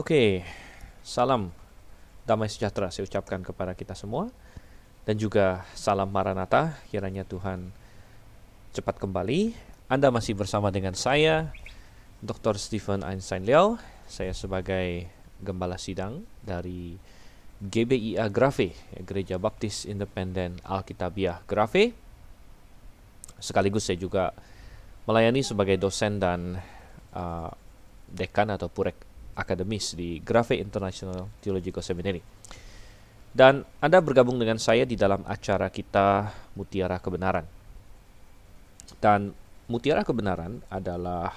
Oke, salam damai sejahtera saya ucapkan kepada kita semua dan juga salam Maranatha kiranya Tuhan cepat kembali. Anda masih bersama dengan saya Dr. Stephen Einstein Liao. Saya sebagai gembala sidang dari GBIA Grafe, Gereja Baptis Independen Alkitabiah Grafe. Sekaligus saya juga melayani sebagai dosen dan uh, dekan atau purek akademis di Grafe International Theological Seminary. Dan Anda bergabung dengan saya di dalam acara kita Mutiara Kebenaran. Dan Mutiara Kebenaran adalah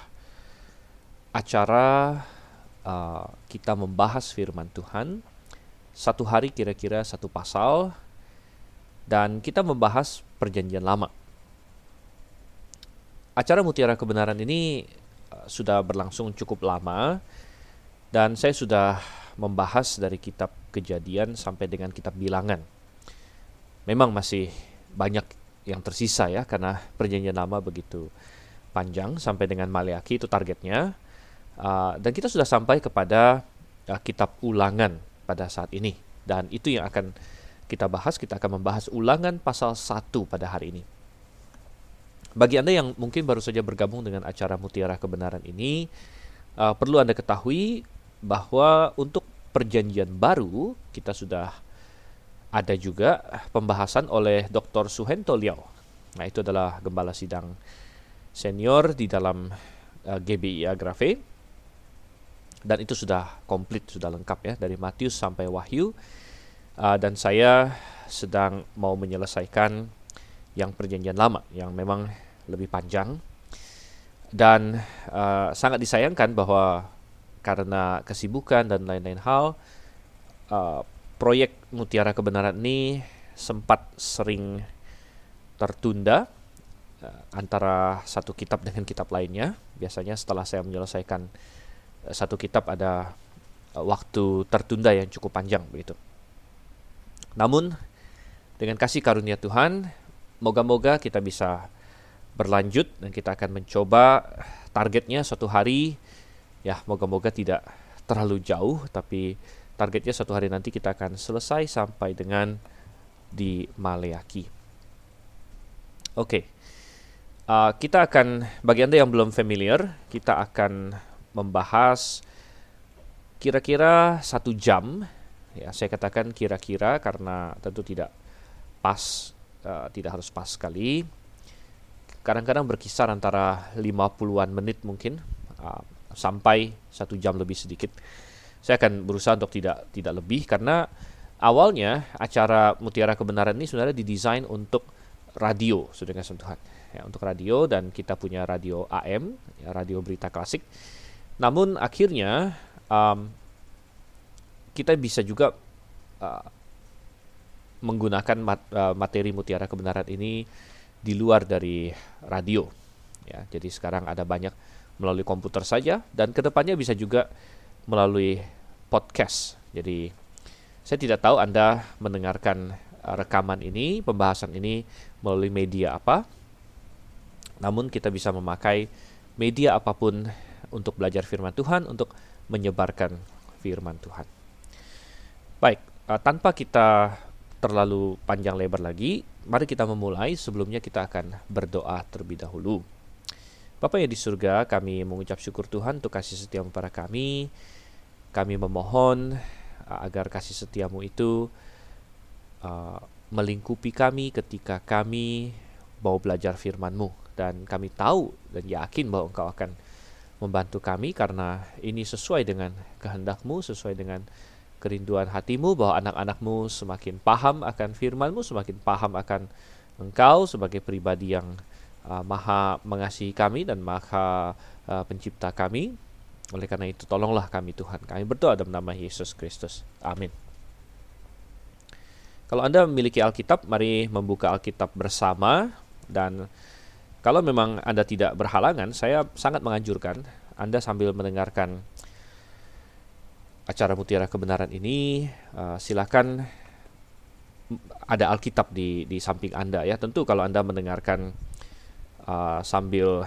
acara uh, kita membahas firman Tuhan satu hari kira-kira satu pasal dan kita membahas perjanjian lama. Acara Mutiara Kebenaran ini uh, sudah berlangsung cukup lama dan saya sudah membahas dari kitab kejadian sampai dengan kitab bilangan. Memang masih banyak yang tersisa ya karena perjanjian lama begitu panjang sampai dengan Maleaki itu targetnya. Uh, dan kita sudah sampai kepada uh, kitab ulangan pada saat ini. Dan itu yang akan kita bahas, kita akan membahas ulangan pasal 1 pada hari ini. Bagi Anda yang mungkin baru saja bergabung dengan acara Mutiara Kebenaran ini, uh, perlu Anda ketahui bahwa untuk perjanjian baru kita sudah ada juga pembahasan oleh Dr. Suhento Liao. Nah, itu adalah gembala sidang senior di dalam uh, GBI Agrafe. Dan itu sudah komplit, sudah lengkap ya dari Matius sampai Wahyu. Uh, dan saya sedang mau menyelesaikan yang perjanjian lama yang memang lebih panjang. Dan uh, sangat disayangkan bahwa karena kesibukan dan lain-lain hal, uh, proyek Mutiara Kebenaran ini sempat sering tertunda uh, antara satu kitab dengan kitab lainnya. Biasanya setelah saya menyelesaikan uh, satu kitab ada uh, waktu tertunda yang cukup panjang begitu. Namun dengan kasih karunia Tuhan, moga-moga kita bisa berlanjut dan kita akan mencoba targetnya suatu hari ya moga-moga tidak terlalu jauh tapi targetnya satu hari nanti kita akan selesai sampai dengan di Maleaki. Oke, okay. uh, kita akan bagi anda yang belum familiar kita akan membahas kira-kira satu jam ya saya katakan kira-kira karena tentu tidak pas uh, tidak harus pas sekali kadang-kadang berkisar antara 50-an menit mungkin uh, sampai satu jam lebih sedikit. Saya akan berusaha untuk tidak tidak lebih karena awalnya acara Mutiara Kebenaran ini sebenarnya didesain untuk radio, sudah Tuhan. Ya, untuk radio dan kita punya radio AM, ya, radio berita klasik. Namun akhirnya um, kita bisa juga uh, menggunakan mat, uh, materi Mutiara Kebenaran ini di luar dari radio. Ya, jadi sekarang ada banyak melalui komputer saja dan ke depannya bisa juga melalui podcast. Jadi saya tidak tahu Anda mendengarkan uh, rekaman ini, pembahasan ini melalui media apa. Namun kita bisa memakai media apa pun untuk belajar firman Tuhan, untuk menyebarkan firman Tuhan. Baik, uh, tanpa kita terlalu panjang lebar lagi, mari kita memulai. Sebelumnya kita akan berdoa terlebih dahulu. Bapak yang di surga, kami mengucap syukur Tuhan untuk kasih setiamu pada kami. Kami memohon uh, agar kasih setiamu itu uh, melingkupi kami ketika kami mau belajar firman-Mu. Dan kami tahu dan yakin bahwa Engkau akan membantu kami karena ini sesuai dengan kehendak-Mu, sesuai dengan kerinduan hatimu bahwa anak-anakmu semakin paham akan firman-Mu, semakin paham akan Engkau sebagai pribadi yang uh, maha mengasihi kami dan maha uh, pencipta kami. Oleh karena itu tolonglah kami Tuhan. Kami berdoa dalam nama Yesus Kristus. Amin. Kalau Anda memiliki Alkitab, mari membuka Alkitab bersama dan kalau memang Anda tidak berhalangan, saya sangat menganjurkan Anda sambil mendengarkan acara Mutiara Kebenaran ini, uh, silakan ada Alkitab di di samping Anda ya. Tentu kalau Anda mendengarkan uh, sambil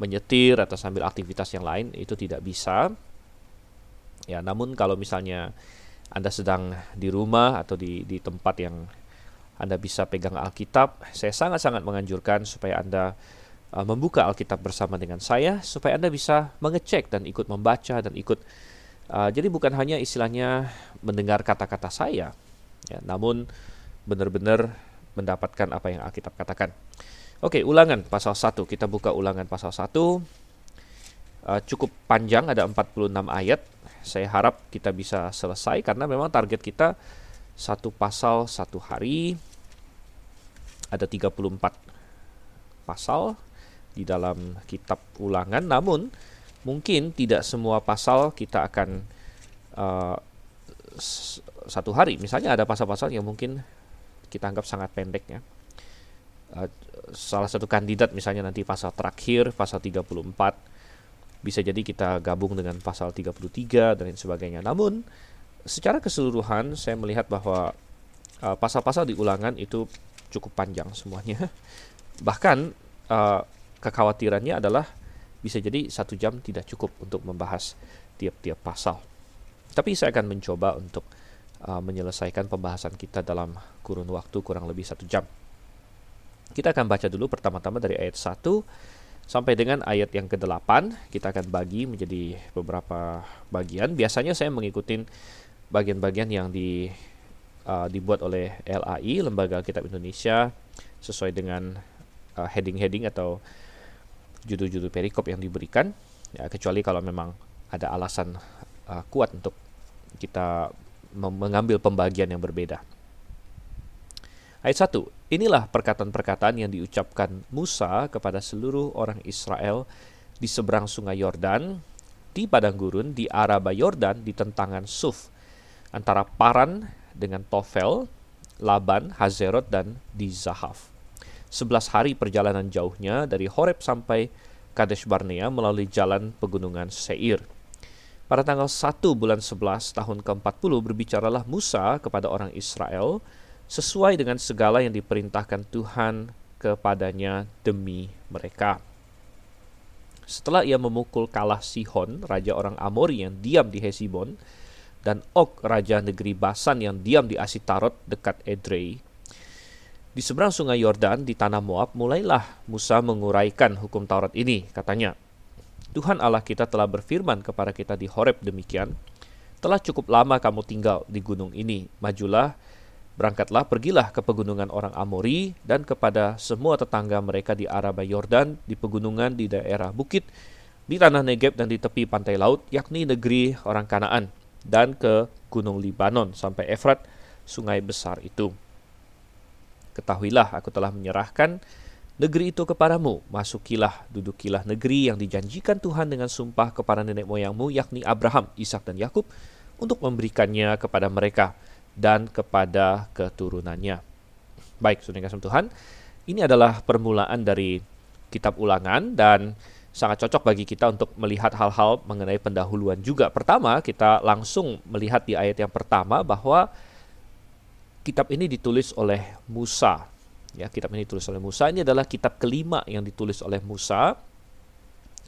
menyetir atau sambil aktivitas yang lain itu tidak bisa. Ya, namun kalau misalnya Anda sedang di rumah atau di di tempat yang Anda bisa pegang Alkitab, saya sangat-sangat menganjurkan supaya Anda uh, membuka Alkitab bersama dengan saya supaya Anda bisa mengecek dan ikut membaca dan ikut uh, jadi bukan hanya istilahnya mendengar kata-kata saya, ya, namun benar-benar mendapatkan apa yang Alkitab katakan. Oke, ulangan pasal 1. Kita buka ulangan pasal 1. Uh, cukup panjang, ada 46 ayat. Saya harap kita bisa selesai karena memang target kita satu pasal satu hari. Ada 34 pasal di dalam kitab ulangan. Namun, mungkin tidak semua pasal kita akan uh, satu hari. Misalnya ada pasal-pasal yang mungkin kita anggap sangat pendek ya. Uh, salah satu kandidat misalnya nanti pasal terakhir pasal 34 bisa jadi kita gabung dengan pasal 33 dan lain sebagainya. Namun secara keseluruhan saya melihat bahwa uh, pasal-pasal di ulangan itu cukup panjang semuanya. Bahkan uh, kekhawatirannya adalah bisa jadi satu jam tidak cukup untuk membahas tiap-tiap pasal. Tapi saya akan mencoba untuk uh, menyelesaikan pembahasan kita dalam kurun waktu kurang lebih satu jam. Kita akan baca dulu pertama-tama dari ayat 1 sampai dengan ayat yang ke-8. Kita akan bagi menjadi beberapa bagian. Biasanya saya mengikuti bagian-bagian yang di uh, dibuat oleh LAI, Lembaga Kitab Indonesia, sesuai dengan uh, heading-heading atau judul-judul perikop yang diberikan. Ya, kecuali kalau memang ada alasan uh, kuat untuk kita mengambil pembagian yang berbeda. Ayat 1. Inilah perkataan-perkataan yang diucapkan Musa kepada seluruh orang Israel di seberang sungai Yordan, di padang gurun, di Araba Yordan, di tentangan Suf, antara Paran dengan Tofel, Laban, Hazerot, dan di Zahaf. Sebelas hari perjalanan jauhnya dari Horeb sampai Kadesh Barnea melalui jalan pegunungan Seir. Pada tanggal 1 bulan 11 tahun ke-40 berbicaralah Musa kepada orang Israel, sesuai dengan segala yang diperintahkan Tuhan kepadanya demi mereka. Setelah ia memukul kalah Sihon, raja orang Amori yang diam di Hesibon, dan Og, raja negeri Basan yang diam di Asitarot dekat Edrei, di seberang sungai Yordan di tanah Moab, mulailah Musa menguraikan hukum Taurat ini, katanya. Tuhan Allah kita telah berfirman kepada kita di Horeb demikian, telah cukup lama kamu tinggal di gunung ini, majulah Berangkatlah, pergilah ke pegunungan orang Amori dan kepada semua tetangga mereka di Araba Yordan, di pegunungan di daerah bukit, di tanah Negeb dan di tepi pantai laut, yakni negeri orang Kanaan, dan ke gunung Libanon sampai Efrat, sungai besar itu. Ketahuilah, aku telah menyerahkan negeri itu kepadamu. Masukilah, dudukilah negeri yang dijanjikan Tuhan dengan sumpah kepada nenek moyangmu, yakni Abraham, Ishak dan Yakub, untuk memberikannya kepada mereka dan kepada keturunannya. Baik, saudara kasih Tuhan, ini adalah permulaan dari kitab ulangan dan sangat cocok bagi kita untuk melihat hal-hal mengenai pendahuluan juga. Pertama, kita langsung melihat di ayat yang pertama bahwa kitab ini ditulis oleh Musa. Ya, kitab ini ditulis oleh Musa. Ini adalah kitab kelima yang ditulis oleh Musa.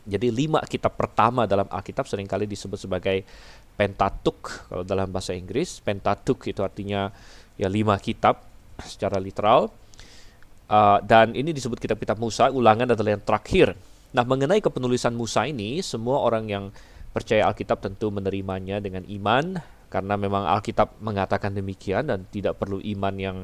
Jadi lima kitab pertama dalam Alkitab sering kali disebut sebagai Pentatuk kalau dalam bahasa Inggris. Pentatuk itu artinya ya lima kitab secara literal. Uh, dan ini disebut kitab-kitab Musa ulangan adalah yang terakhir. Nah mengenai kepenulisan Musa ini semua orang yang percaya Alkitab tentu menerimanya dengan iman karena memang Alkitab mengatakan demikian dan tidak perlu iman yang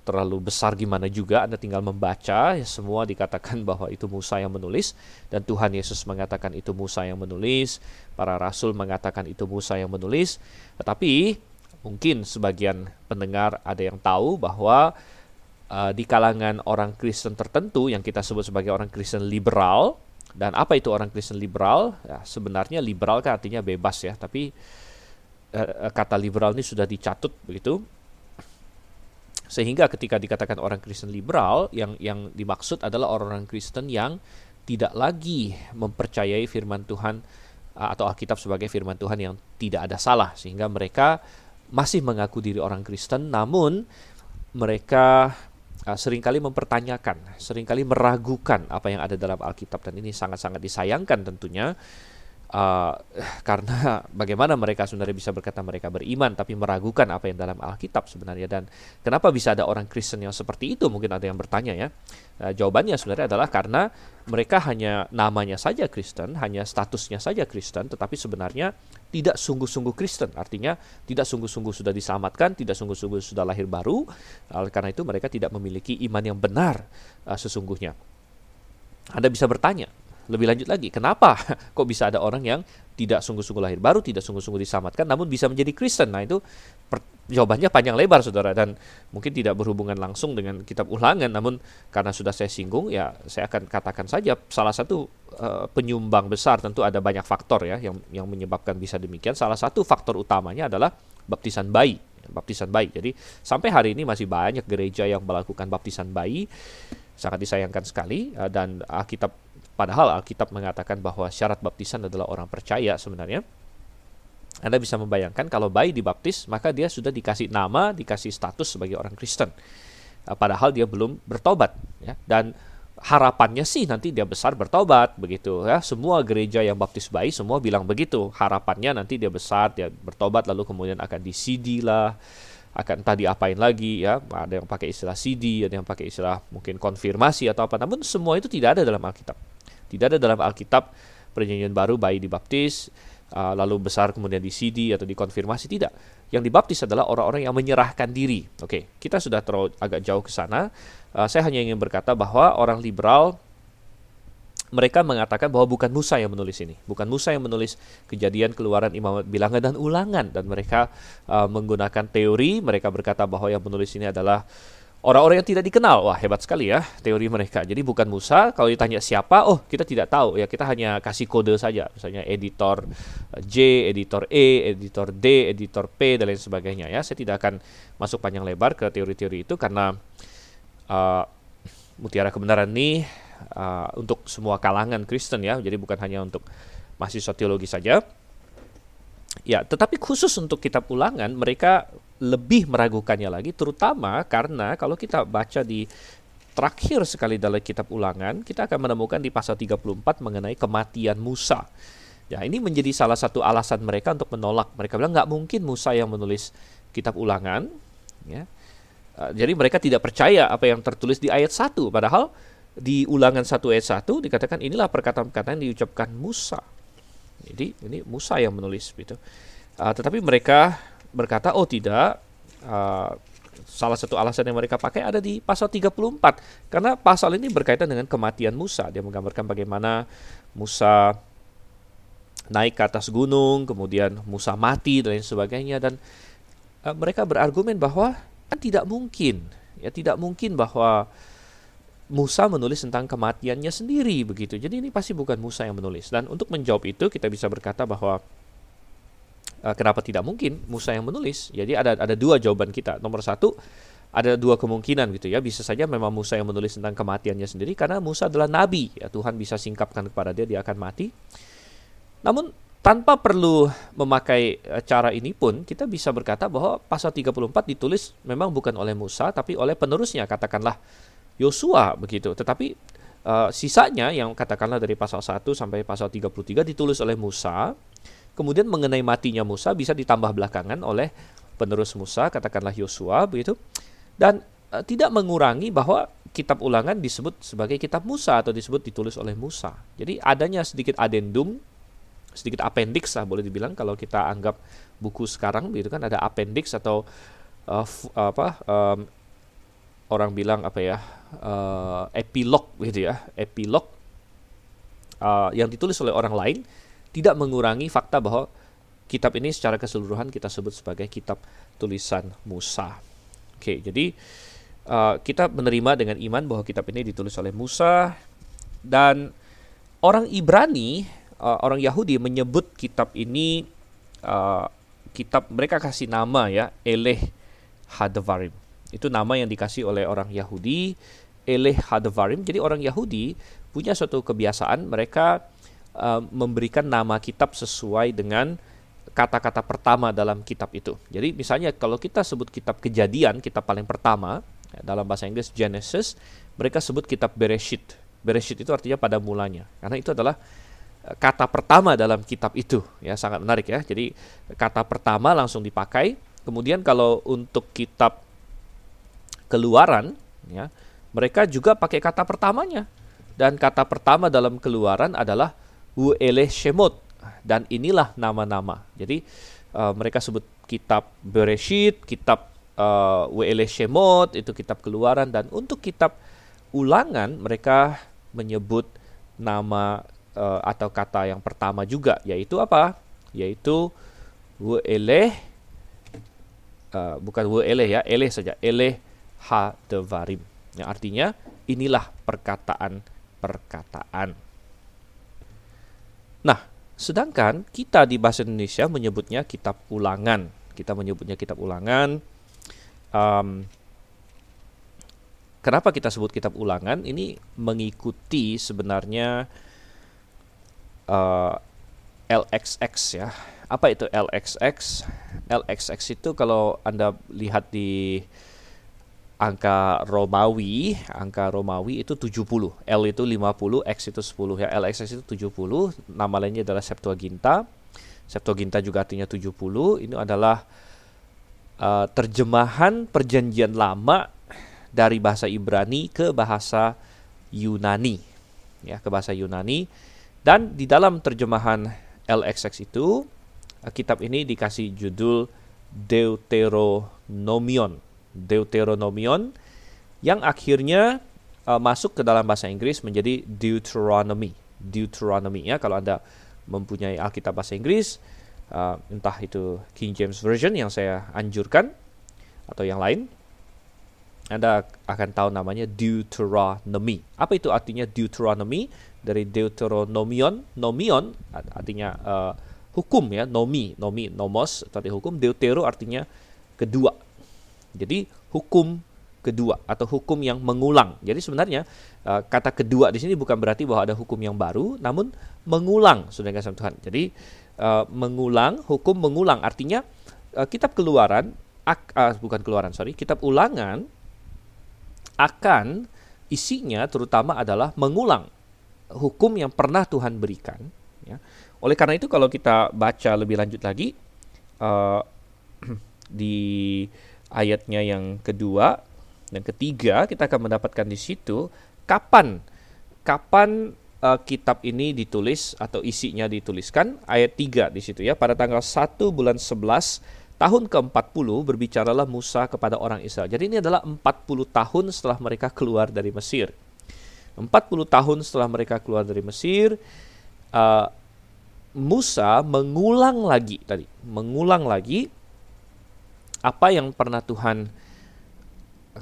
terlalu besar gimana juga. Anda tinggal membaca ya semua dikatakan bahwa itu Musa yang menulis dan Tuhan Yesus mengatakan itu Musa yang menulis para rasul mengatakan itu Musa yang menulis. Tetapi mungkin sebagian pendengar ada yang tahu bahwa uh, di kalangan orang Kristen tertentu yang kita sebut sebagai orang Kristen liberal dan apa itu orang Kristen liberal? Ya, sebenarnya liberal kan artinya bebas ya tapi uh, kata liberal ini sudah dicatut begitu. Sehingga ketika dikatakan orang Kristen liberal, yang yang dimaksud adalah orang-orang Kristen yang tidak lagi mempercayai firman Tuhan atau Alkitab sebagai firman Tuhan yang tidak ada salah, sehingga mereka masih mengaku diri orang Kristen, namun mereka uh, sering kali mempertanyakan, sering kali meragukan apa yang ada dalam Alkitab dan ini sangat-sangat disayangkan tentunya Uh, karena bagaimana mereka sebenarnya bisa berkata mereka beriman tapi meragukan apa yang dalam Alkitab sebenarnya. Dan kenapa bisa ada orang Kristen yang seperti itu? Mungkin ada yang bertanya ya. Uh, jawabannya sebenarnya adalah karena mereka hanya namanya saja Kristen hanya statusnya saja Kristen tetapi sebenarnya tidak sungguh-sungguh Kristen. Artinya tidak sungguh-sungguh sudah diselamatkan tidak sungguh-sungguh sudah lahir baru. Uh, karena itu mereka tidak memiliki iman yang benar uh, sesungguhnya. Anda bisa bertanya lebih lanjut lagi, kenapa kok bisa ada orang yang tidak sungguh-sungguh lahir baru, tidak sungguh-sungguh diselamatkan, namun bisa menjadi Kristen? Nah itu jawabannya panjang lebar, saudara, dan mungkin tidak berhubungan langsung dengan kitab ulangan, namun karena sudah saya singgung, ya saya akan katakan saja salah satu uh, penyumbang besar tentu ada banyak faktor ya yang yang menyebabkan bisa demikian. Salah satu faktor utamanya adalah baptisan bayi, baptisan bayi. Jadi sampai hari ini masih banyak gereja yang melakukan baptisan bayi sangat disayangkan sekali uh, dan Alkitab Padahal Alkitab mengatakan bahwa syarat baptisan adalah orang percaya sebenarnya. Anda bisa membayangkan kalau bayi dibaptis, maka dia sudah dikasih nama, dikasih status sebagai orang Kristen. Eh, padahal dia belum bertobat, ya. Dan harapannya sih nanti dia besar bertobat begitu ya. Semua gereja yang baptis bayi semua bilang begitu. Harapannya nanti dia besar, dia bertobat lalu kemudian akan disidi lah akan tadi apain lagi ya ada yang pakai istilah CD ada yang pakai istilah mungkin konfirmasi atau apa namun semua itu tidak ada dalam Alkitab tidak ada dalam Alkitab perjanjian baru bayi dibaptis, uh, lalu besar kemudian di CD atau dikonfirmasi tidak. Yang dibaptis adalah orang-orang yang menyerahkan diri. Oke, kita sudah terlalu agak jauh ke sana. Uh, saya hanya ingin berkata bahwa orang liberal mereka mengatakan bahwa bukan Musa yang menulis ini, bukan Musa yang menulis kejadian, keluaran, imamat, bilangan dan ulangan dan mereka uh, menggunakan teori, mereka berkata bahwa yang menulis ini adalah orang-orang yang tidak dikenal. Wah, hebat sekali ya teori mereka. Jadi bukan Musa, kalau ditanya siapa, oh kita tidak tahu ya, kita hanya kasih kode saja. Misalnya editor J, editor E, editor D, editor P dan lain sebagainya ya. Saya tidak akan masuk panjang lebar ke teori-teori itu karena uh, mutiara kebenaran ini uh, untuk semua kalangan Kristen ya. Jadi bukan hanya untuk mahasiswa teologi saja. Ya, tetapi khusus untuk kitab ulangan mereka lebih meragukannya lagi terutama karena kalau kita baca di terakhir sekali dalam kitab ulangan kita akan menemukan di pasal 34 mengenai kematian Musa. Ya, ini menjadi salah satu alasan mereka untuk menolak. Mereka bilang nggak mungkin Musa yang menulis kitab ulangan, ya. Uh, jadi mereka tidak percaya apa yang tertulis di ayat 1 padahal di ulangan 1 ayat 1 dikatakan inilah perkataan-perkataan yang diucapkan Musa. Jadi ini Musa yang menulis gitu. Uh, tetapi mereka berkata, oh tidak, uh, salah satu alasan yang mereka pakai ada di pasal 34. Karena pasal ini berkaitan dengan kematian Musa. Dia menggambarkan bagaimana Musa naik ke atas gunung, kemudian Musa mati dan lain sebagainya. Dan uh, mereka berargumen bahwa kan tidak mungkin, ya tidak mungkin bahwa Musa menulis tentang kematiannya sendiri begitu. Jadi ini pasti bukan Musa yang menulis. Dan untuk menjawab itu kita bisa berkata bahwa uh, kenapa tidak mungkin Musa yang menulis? Jadi ada ada dua jawaban kita. Nomor satu ada dua kemungkinan gitu ya. Bisa saja memang Musa yang menulis tentang kematiannya sendiri karena Musa adalah nabi. Ya Tuhan bisa singkapkan kepada dia dia akan mati. Namun tanpa perlu memakai eh, cara ini pun kita bisa berkata bahwa pasal 34 ditulis memang bukan oleh Musa tapi oleh penerusnya katakanlah Yosua begitu. Tetapi uh, sisanya yang katakanlah dari pasal 1 sampai pasal 33 ditulis oleh Musa Kemudian mengenai matinya Musa bisa ditambah belakangan oleh penerus Musa, katakanlah Yosua begitu. Dan e, tidak mengurangi bahwa kitab ulangan disebut sebagai kitab Musa atau disebut ditulis oleh Musa. Jadi adanya sedikit adendum, sedikit appendix lah boleh dibilang kalau kita anggap buku sekarang begitu kan ada appendix atau uh, apa um, orang bilang apa ya uh, epilog gitu ya epilog uh, yang ditulis oleh orang lain tidak mengurangi fakta bahwa kitab ini secara keseluruhan kita sebut sebagai kitab tulisan Musa. Oke, jadi uh, kita menerima dengan iman bahwa kitab ini ditulis oleh Musa dan orang Ibrani, uh, orang Yahudi menyebut kitab ini uh, kitab mereka kasih nama ya Eleh Hadvarim. Itu nama yang dikasih oleh orang Yahudi Eleh Hadvarim. Jadi orang Yahudi punya suatu kebiasaan mereka uh, memberikan nama kitab sesuai dengan kata-kata pertama dalam kitab itu. Jadi misalnya kalau kita sebut kitab kejadian, kitab paling pertama, ya, dalam bahasa Inggris Genesis, mereka sebut kitab Bereshit. Bereshit itu artinya pada mulanya. Karena itu adalah kata pertama dalam kitab itu ya sangat menarik ya. Jadi kata pertama langsung dipakai. Kemudian kalau untuk kitab Keluaran ya, mereka juga pakai kata pertamanya. Dan kata pertama dalam Keluaran adalah Uele Shemot dan inilah nama-nama. Jadi uh, mereka sebut kitab Bereshit, kitab uh, Uele Shemot itu kitab Keluaran dan untuk kitab Ulangan mereka menyebut nama uh, atau kata yang pertama juga yaitu apa? Yaitu Uele uh, bukan Uele ya, Eleh saja, Eleh Hadevarim. Yang artinya inilah perkataan-perkataan. Nah, sedangkan kita di bahasa Indonesia menyebutnya kitab ulangan. Kita menyebutnya kitab ulangan. Um, kenapa kita sebut kitab ulangan? Ini mengikuti sebenarnya uh, LXX ya. Apa itu LXX? LXX itu kalau Anda lihat di angka Romawi, angka Romawi itu 70, L itu 50, X itu 10 ya. LXX itu 70, nama lainnya adalah Septuaginta. Septuaginta juga artinya 70. Ini adalah uh, terjemahan perjanjian lama dari bahasa Ibrani ke bahasa Yunani. Ya, ke bahasa Yunani. Dan di dalam terjemahan LXX itu uh, kitab ini dikasih judul Deuteronomion Deuteronomion yang akhirnya uh, masuk ke dalam bahasa Inggris menjadi Deuteronomy. Deuteronomy ya kalau Anda mempunyai Alkitab bahasa Inggris uh, entah itu King James Version yang saya anjurkan atau yang lain anda akan tahu namanya Deuteronomy. Apa itu artinya Deuteronomy? Dari Deuteronomion, nomion artinya uh, hukum ya, nomi, nomi, nomos tadi hukum. Deutero artinya kedua jadi hukum kedua atau hukum yang mengulang. Jadi sebenarnya uh, kata kedua di sini bukan berarti bahwa ada hukum yang baru, namun mengulang, sudah kasih Tuhan. Jadi uh, mengulang, hukum mengulang artinya uh, kitab Keluaran, ak, uh, bukan Keluaran, sorry, kitab Ulangan akan isinya terutama adalah mengulang hukum yang pernah Tuhan berikan. Ya. Oleh karena itu kalau kita baca lebih lanjut lagi uh, di ayatnya yang kedua dan ketiga kita akan mendapatkan di situ kapan kapan uh, kitab ini ditulis atau isinya dituliskan ayat 3 di situ ya pada tanggal 1 bulan 11 tahun ke-40 berbicaralah Musa kepada orang Israel. Jadi ini adalah 40 tahun setelah mereka keluar dari Mesir. 40 tahun setelah mereka keluar dari Mesir uh, Musa mengulang lagi tadi, mengulang lagi apa yang pernah Tuhan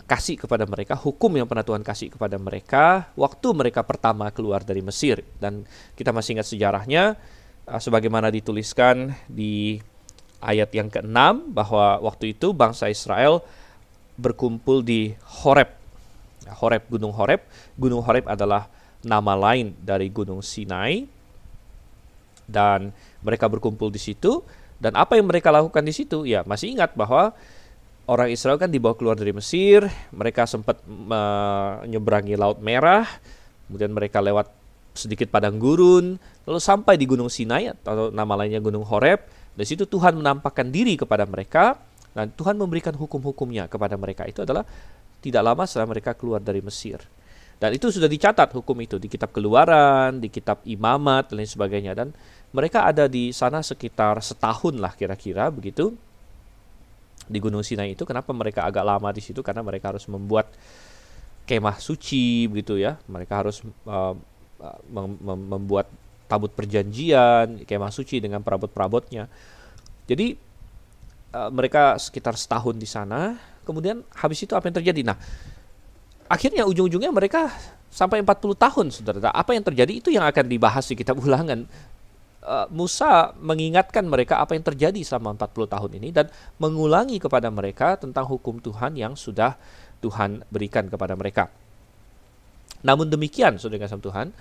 kasih kepada mereka, hukum yang pernah Tuhan kasih kepada mereka waktu mereka pertama keluar dari Mesir. Dan kita masih ingat sejarahnya, uh, sebagaimana dituliskan di ayat yang ke-6 bahwa waktu itu bangsa Israel berkumpul di Horeb. Nah, Horeb, Gunung Horeb. Gunung Horeb adalah nama lain dari Gunung Sinai. Dan mereka berkumpul di situ dan apa yang mereka lakukan di situ? Ya, masih ingat bahwa orang Israel kan dibawa keluar dari Mesir, mereka sempat menyeberangi Laut Merah, kemudian mereka lewat sedikit padang gurun, lalu sampai di Gunung Sinai atau nama lainnya Gunung Horeb. Di situ Tuhan menampakkan diri kepada mereka dan Tuhan memberikan hukum-hukumnya kepada mereka. Itu adalah tidak lama setelah mereka keluar dari Mesir. Dan itu sudah dicatat hukum itu di kitab Keluaran, di kitab Imamat dan lain sebagainya dan mereka ada di sana sekitar setahun lah kira-kira begitu di Gunung Sinai itu. Kenapa mereka agak lama di situ? Karena mereka harus membuat kemah suci begitu ya. Mereka harus uh, mem mem membuat tabut perjanjian, kemah suci dengan perabot-perabotnya. Jadi uh, mereka sekitar setahun di sana. Kemudian habis itu apa yang terjadi? Nah, akhirnya ujung-ujungnya mereka sampai 40 tahun, saudara. Apa yang terjadi itu yang akan dibahas di kitab ulangan. Eh, Musa mengingatkan mereka apa yang terjadi selama 40 tahun ini dan mengulangi kepada mereka tentang hukum Tuhan yang sudah Tuhan berikan kepada mereka. Namun demikian, saudara kasih Tuhan,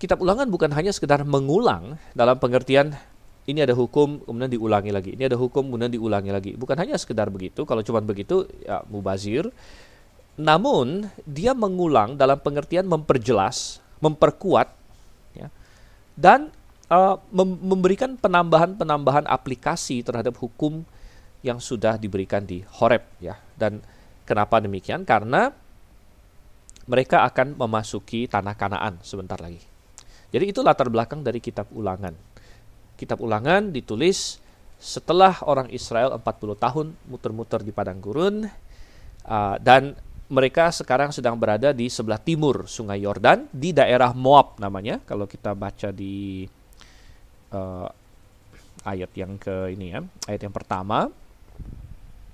kitab ulangan bukan hanya sekedar mengulang dalam pengertian ini ada hukum kemudian diulangi lagi, ini ada hukum kemudian diulangi lagi. Bukan hanya sekedar begitu, kalau cuma begitu ya mubazir. Namun dia mengulang dalam pengertian memperjelas, memperkuat dan uh, mem memberikan penambahan-penambahan aplikasi terhadap hukum yang sudah diberikan di Horeb ya. Dan kenapa demikian? Karena mereka akan memasuki tanah Kanaan sebentar lagi. Jadi itu latar belakang dari kitab Ulangan. Kitab Ulangan ditulis setelah orang Israel 40 tahun muter-muter di padang gurun uh, dan mereka sekarang sedang berada di sebelah timur Sungai Yordan di daerah Moab namanya kalau kita baca di uh, ayat yang ke ini ya. Ayat yang pertama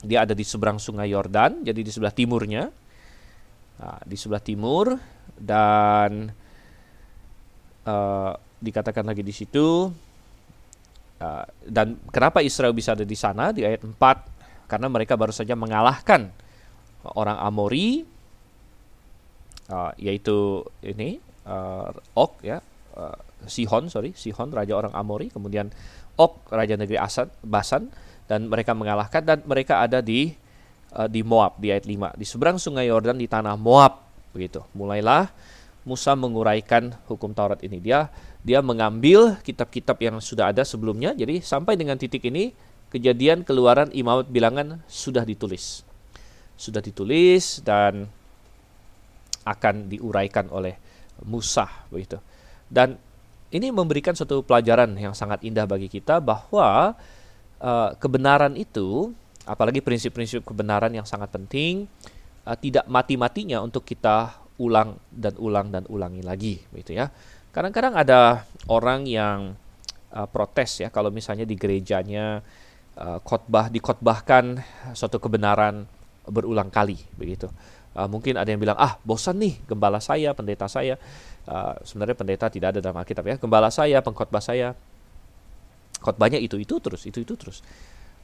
dia ada di seberang Sungai Yordan jadi di sebelah timurnya. Nah, di sebelah timur dan uh, dikatakan lagi di situ uh, dan kenapa Israel bisa ada di sana di ayat 4 karena mereka baru saja mengalahkan orang Amori uh, yaitu ini uh, Ok ya Sihon sorry Sihon raja orang Amori kemudian Ok raja negeri Asad Basan dan mereka mengalahkan dan mereka ada di uh, di Moab di ayat 5 di seberang sungai Yordan di tanah Moab begitu. Mulailah Musa menguraikan hukum Taurat ini. Dia dia mengambil kitab-kitab yang sudah ada sebelumnya. Jadi sampai dengan titik ini kejadian keluaran imamat bilangan sudah ditulis. Sudah ditulis dan akan diuraikan oleh Musa begitu. Dan ini memberikan suatu pelajaran yang sangat indah bagi kita bahwa uh, kebenaran itu, apalagi prinsip-prinsip kebenaran yang sangat penting, uh, tidak mati-matinya untuk kita ulang dan ulang dan ulangi lagi, begitu ya. Kadang-kadang ada orang yang uh, protes ya kalau misalnya di gerejanya uh, khotbah dikotbahkan suatu kebenaran berulang kali begitu. Uh, mungkin ada yang bilang ah bosan nih gembala saya, pendeta saya. Uh, sebenarnya pendeta tidak ada dalam Alkitab ya. Gembala saya, pengkhotbah saya, khotbahnya itu itu terus, itu itu terus.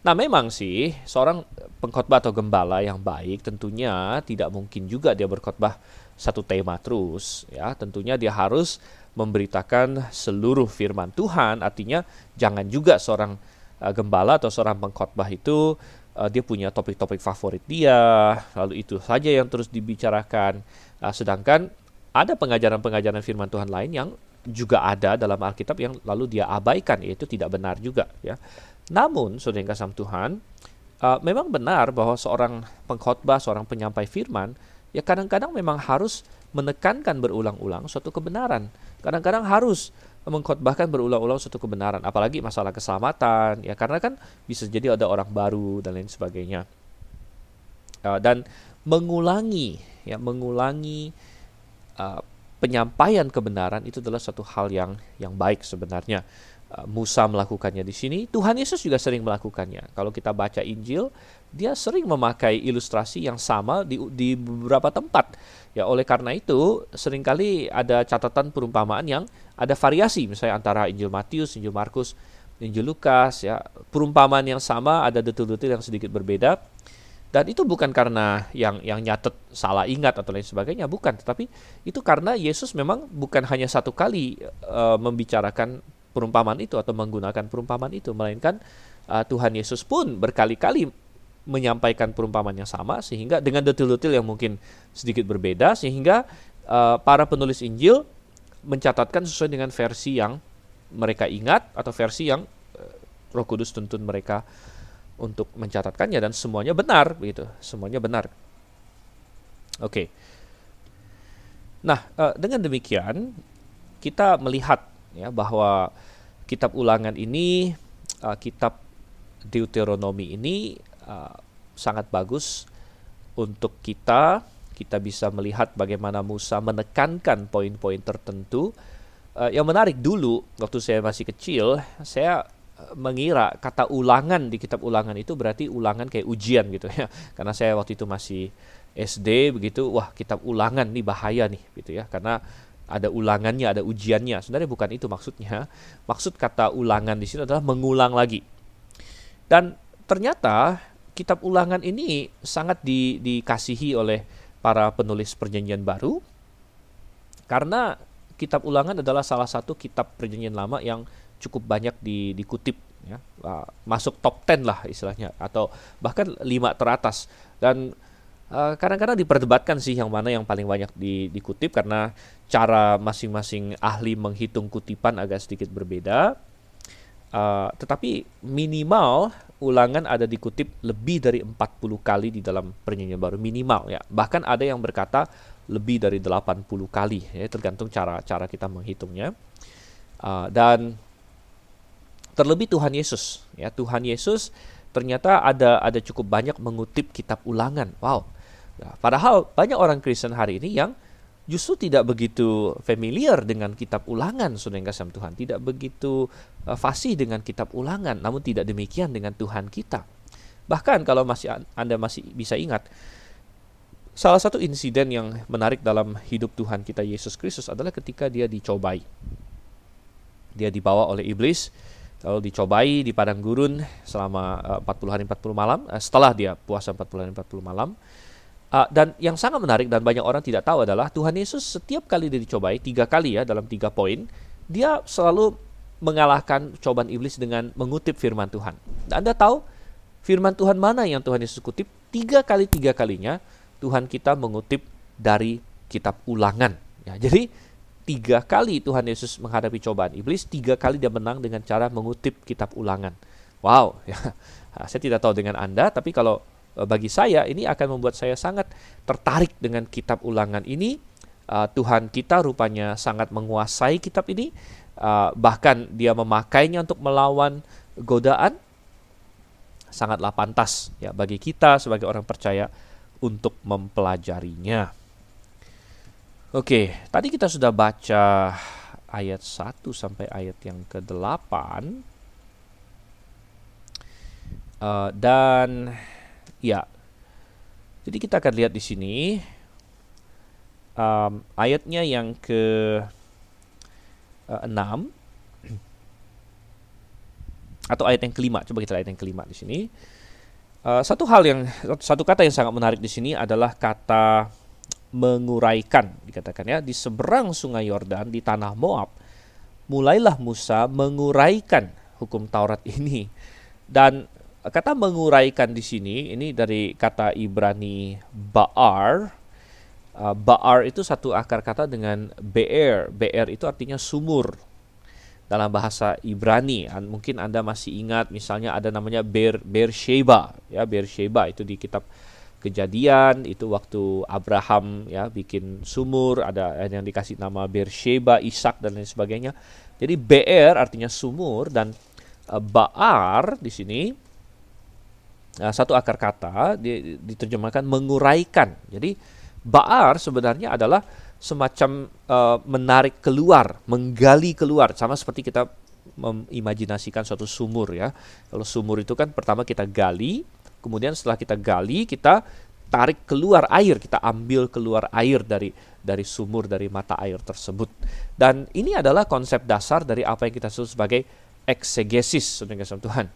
Nah memang sih seorang pengkhotbah atau gembala yang baik tentunya tidak mungkin juga dia berkhotbah satu tema terus ya. Tentunya dia harus memberitakan seluruh firman Tuhan. Artinya jangan juga seorang uh, gembala atau seorang pengkhotbah itu uh, dia punya topik-topik favorit dia, lalu itu saja yang terus dibicarakan. Uh, sedangkan ada pengajaran-pengajaran firman Tuhan lain yang juga ada dalam Alkitab yang lalu dia abaikan, yaitu tidak benar juga. Ya. Namun, saudara yang kasih Tuhan, uh, memang benar bahwa seorang pengkhotbah, seorang penyampai firman, ya kadang-kadang memang harus menekankan berulang-ulang suatu kebenaran. Kadang-kadang harus mengkhotbahkan berulang-ulang suatu kebenaran, apalagi masalah keselamatan, ya karena kan bisa jadi ada orang baru dan lain sebagainya. Uh, dan mengulangi, ya mengulangi uh, penyampaian kebenaran itu adalah satu hal yang yang baik sebenarnya. Uh, Musa melakukannya di sini, Tuhan Yesus juga sering melakukannya. Kalau kita baca Injil, dia sering memakai ilustrasi yang sama di, di beberapa tempat. Ya, oleh karena itu, sering kali ada catatan perumpamaan yang ada variasi misalnya antara Injil Matius, Injil Markus, Injil Lukas ya. Perumpamaan yang sama ada detil-detil yang sedikit berbeda. Dan itu bukan karena yang yang nyatet salah ingat atau lain sebagainya, bukan, tetapi itu karena Yesus memang bukan hanya satu kali uh, membicarakan perumpamaan itu atau menggunakan perumpamaan itu, melainkan uh, Tuhan Yesus pun berkali-kali menyampaikan perumpamaan yang sama sehingga dengan detil-detil yang mungkin sedikit berbeda sehingga uh, para penulis Injil mencatatkan sesuai dengan versi yang mereka ingat atau versi yang uh, Roh Kudus tuntun mereka untuk mencatatkannya dan semuanya benar begitu semuanya benar oke okay. nah uh, dengan demikian kita melihat ya bahwa kitab ulangan ini uh, kitab Deuteronomi ini uh, sangat bagus untuk kita kita bisa melihat bagaimana Musa menekankan poin-poin tertentu. Uh, yang menarik dulu waktu saya masih kecil, saya mengira kata ulangan di kitab ulangan itu berarti ulangan kayak ujian gitu ya. Karena saya waktu itu masih SD begitu, wah kitab ulangan nih bahaya nih gitu ya. Karena ada ulangannya, ada ujiannya. Sebenarnya bukan itu maksudnya. Maksud kata ulangan di sini adalah mengulang lagi. Dan ternyata kitab ulangan ini sangat di, dikasihi oleh para penulis perjanjian baru karena kitab ulangan adalah salah satu kitab perjanjian lama yang cukup banyak di, dikutip ya masuk top 10 lah istilahnya atau bahkan lima teratas dan Uh, kadang-kadang diperdebatkan sih yang mana yang paling banyak di, dikutip karena cara masing-masing ahli menghitung kutipan agak sedikit berbeda. Uh, tetapi minimal ulangan ada dikutip lebih dari 40 kali di dalam perjanjian baru minimal ya. Bahkan ada yang berkata lebih dari 80 kali ya tergantung cara cara kita menghitungnya. Uh, dan terlebih Tuhan Yesus ya Tuhan Yesus ternyata ada ada cukup banyak mengutip kitab ulangan. Wow, Ya, padahal banyak orang Kristen hari ini yang justru tidak begitu familiar dengan kitab ulangan, saudara yang Tuhan. Tidak begitu uh, fasih dengan kitab ulangan, namun tidak demikian dengan Tuhan kita. Bahkan kalau masih Anda masih bisa ingat, salah satu insiden yang menarik dalam hidup Tuhan kita Yesus Kristus adalah ketika dia dicobai. Dia dibawa oleh iblis, lalu dicobai di padang gurun selama uh, 40 hari 40 malam, uh, setelah dia puasa 40 hari 40 malam. Uh, dan yang sangat menarik dan banyak orang tidak tahu adalah Tuhan Yesus setiap kali dia dicobai tiga kali ya dalam tiga poin dia selalu mengalahkan cobaan iblis dengan mengutip firman Tuhan. Dan Anda tahu firman Tuhan mana yang Tuhan Yesus kutip tiga kali tiga kalinya Tuhan kita mengutip dari kitab Ulangan. Ya, jadi tiga kali Tuhan Yesus menghadapi cobaan iblis, tiga kali dia menang dengan cara mengutip kitab Ulangan. Wow, ya. Saya tidak tahu dengan Anda, tapi kalau Eh, bagi saya ini akan membuat saya sangat tertarik dengan kitab ulangan ini. Uh, Tuhan kita rupanya sangat menguasai kitab ini, uh, bahkan dia memakainya untuk melawan godaan. Sangatlah pantas ya bagi kita sebagai orang percaya untuk mempelajarinya. Oke, tadi kita sudah baca ayat 1 sampai ayat yang ke-8. Uh, dan Ya. Jadi kita akan lihat di sini um, ayatnya yang ke uh, 6 atau ayat yang kelima. Coba kita lihat ayat yang kelima di sini. Uh, satu hal yang satu kata yang sangat menarik di sini adalah kata menguraikan dikatakan ya di seberang sungai Yordan di tanah Moab mulailah Musa menguraikan hukum Taurat ini dan Kata menguraikan di sini ini dari kata Ibrani ba'ar. Uh, ba'ar itu satu akar kata dengan be'er. Be'er itu artinya sumur dalam bahasa Ibrani. Mungkin Anda masih ingat misalnya ada namanya Ber Bersheba ya Bersheba itu di kitab Kejadian itu waktu Abraham ya bikin sumur ada yang dikasih nama Bersheba, Ishak dan lain sebagainya. Jadi Be'er artinya sumur dan uh, Ba'ar di sini Nah, satu akar kata diterjemahkan menguraikan. Jadi ba'ar sebenarnya adalah semacam uh, menarik keluar, menggali keluar, sama seperti kita mengimajinasikan suatu sumur ya. Kalau sumur itu kan pertama kita gali, kemudian setelah kita gali kita tarik keluar air, kita ambil keluar air dari dari sumur dari mata air tersebut. Dan ini adalah konsep dasar dari apa yang kita sebut sebagai eksegesis, saudara Tuhan.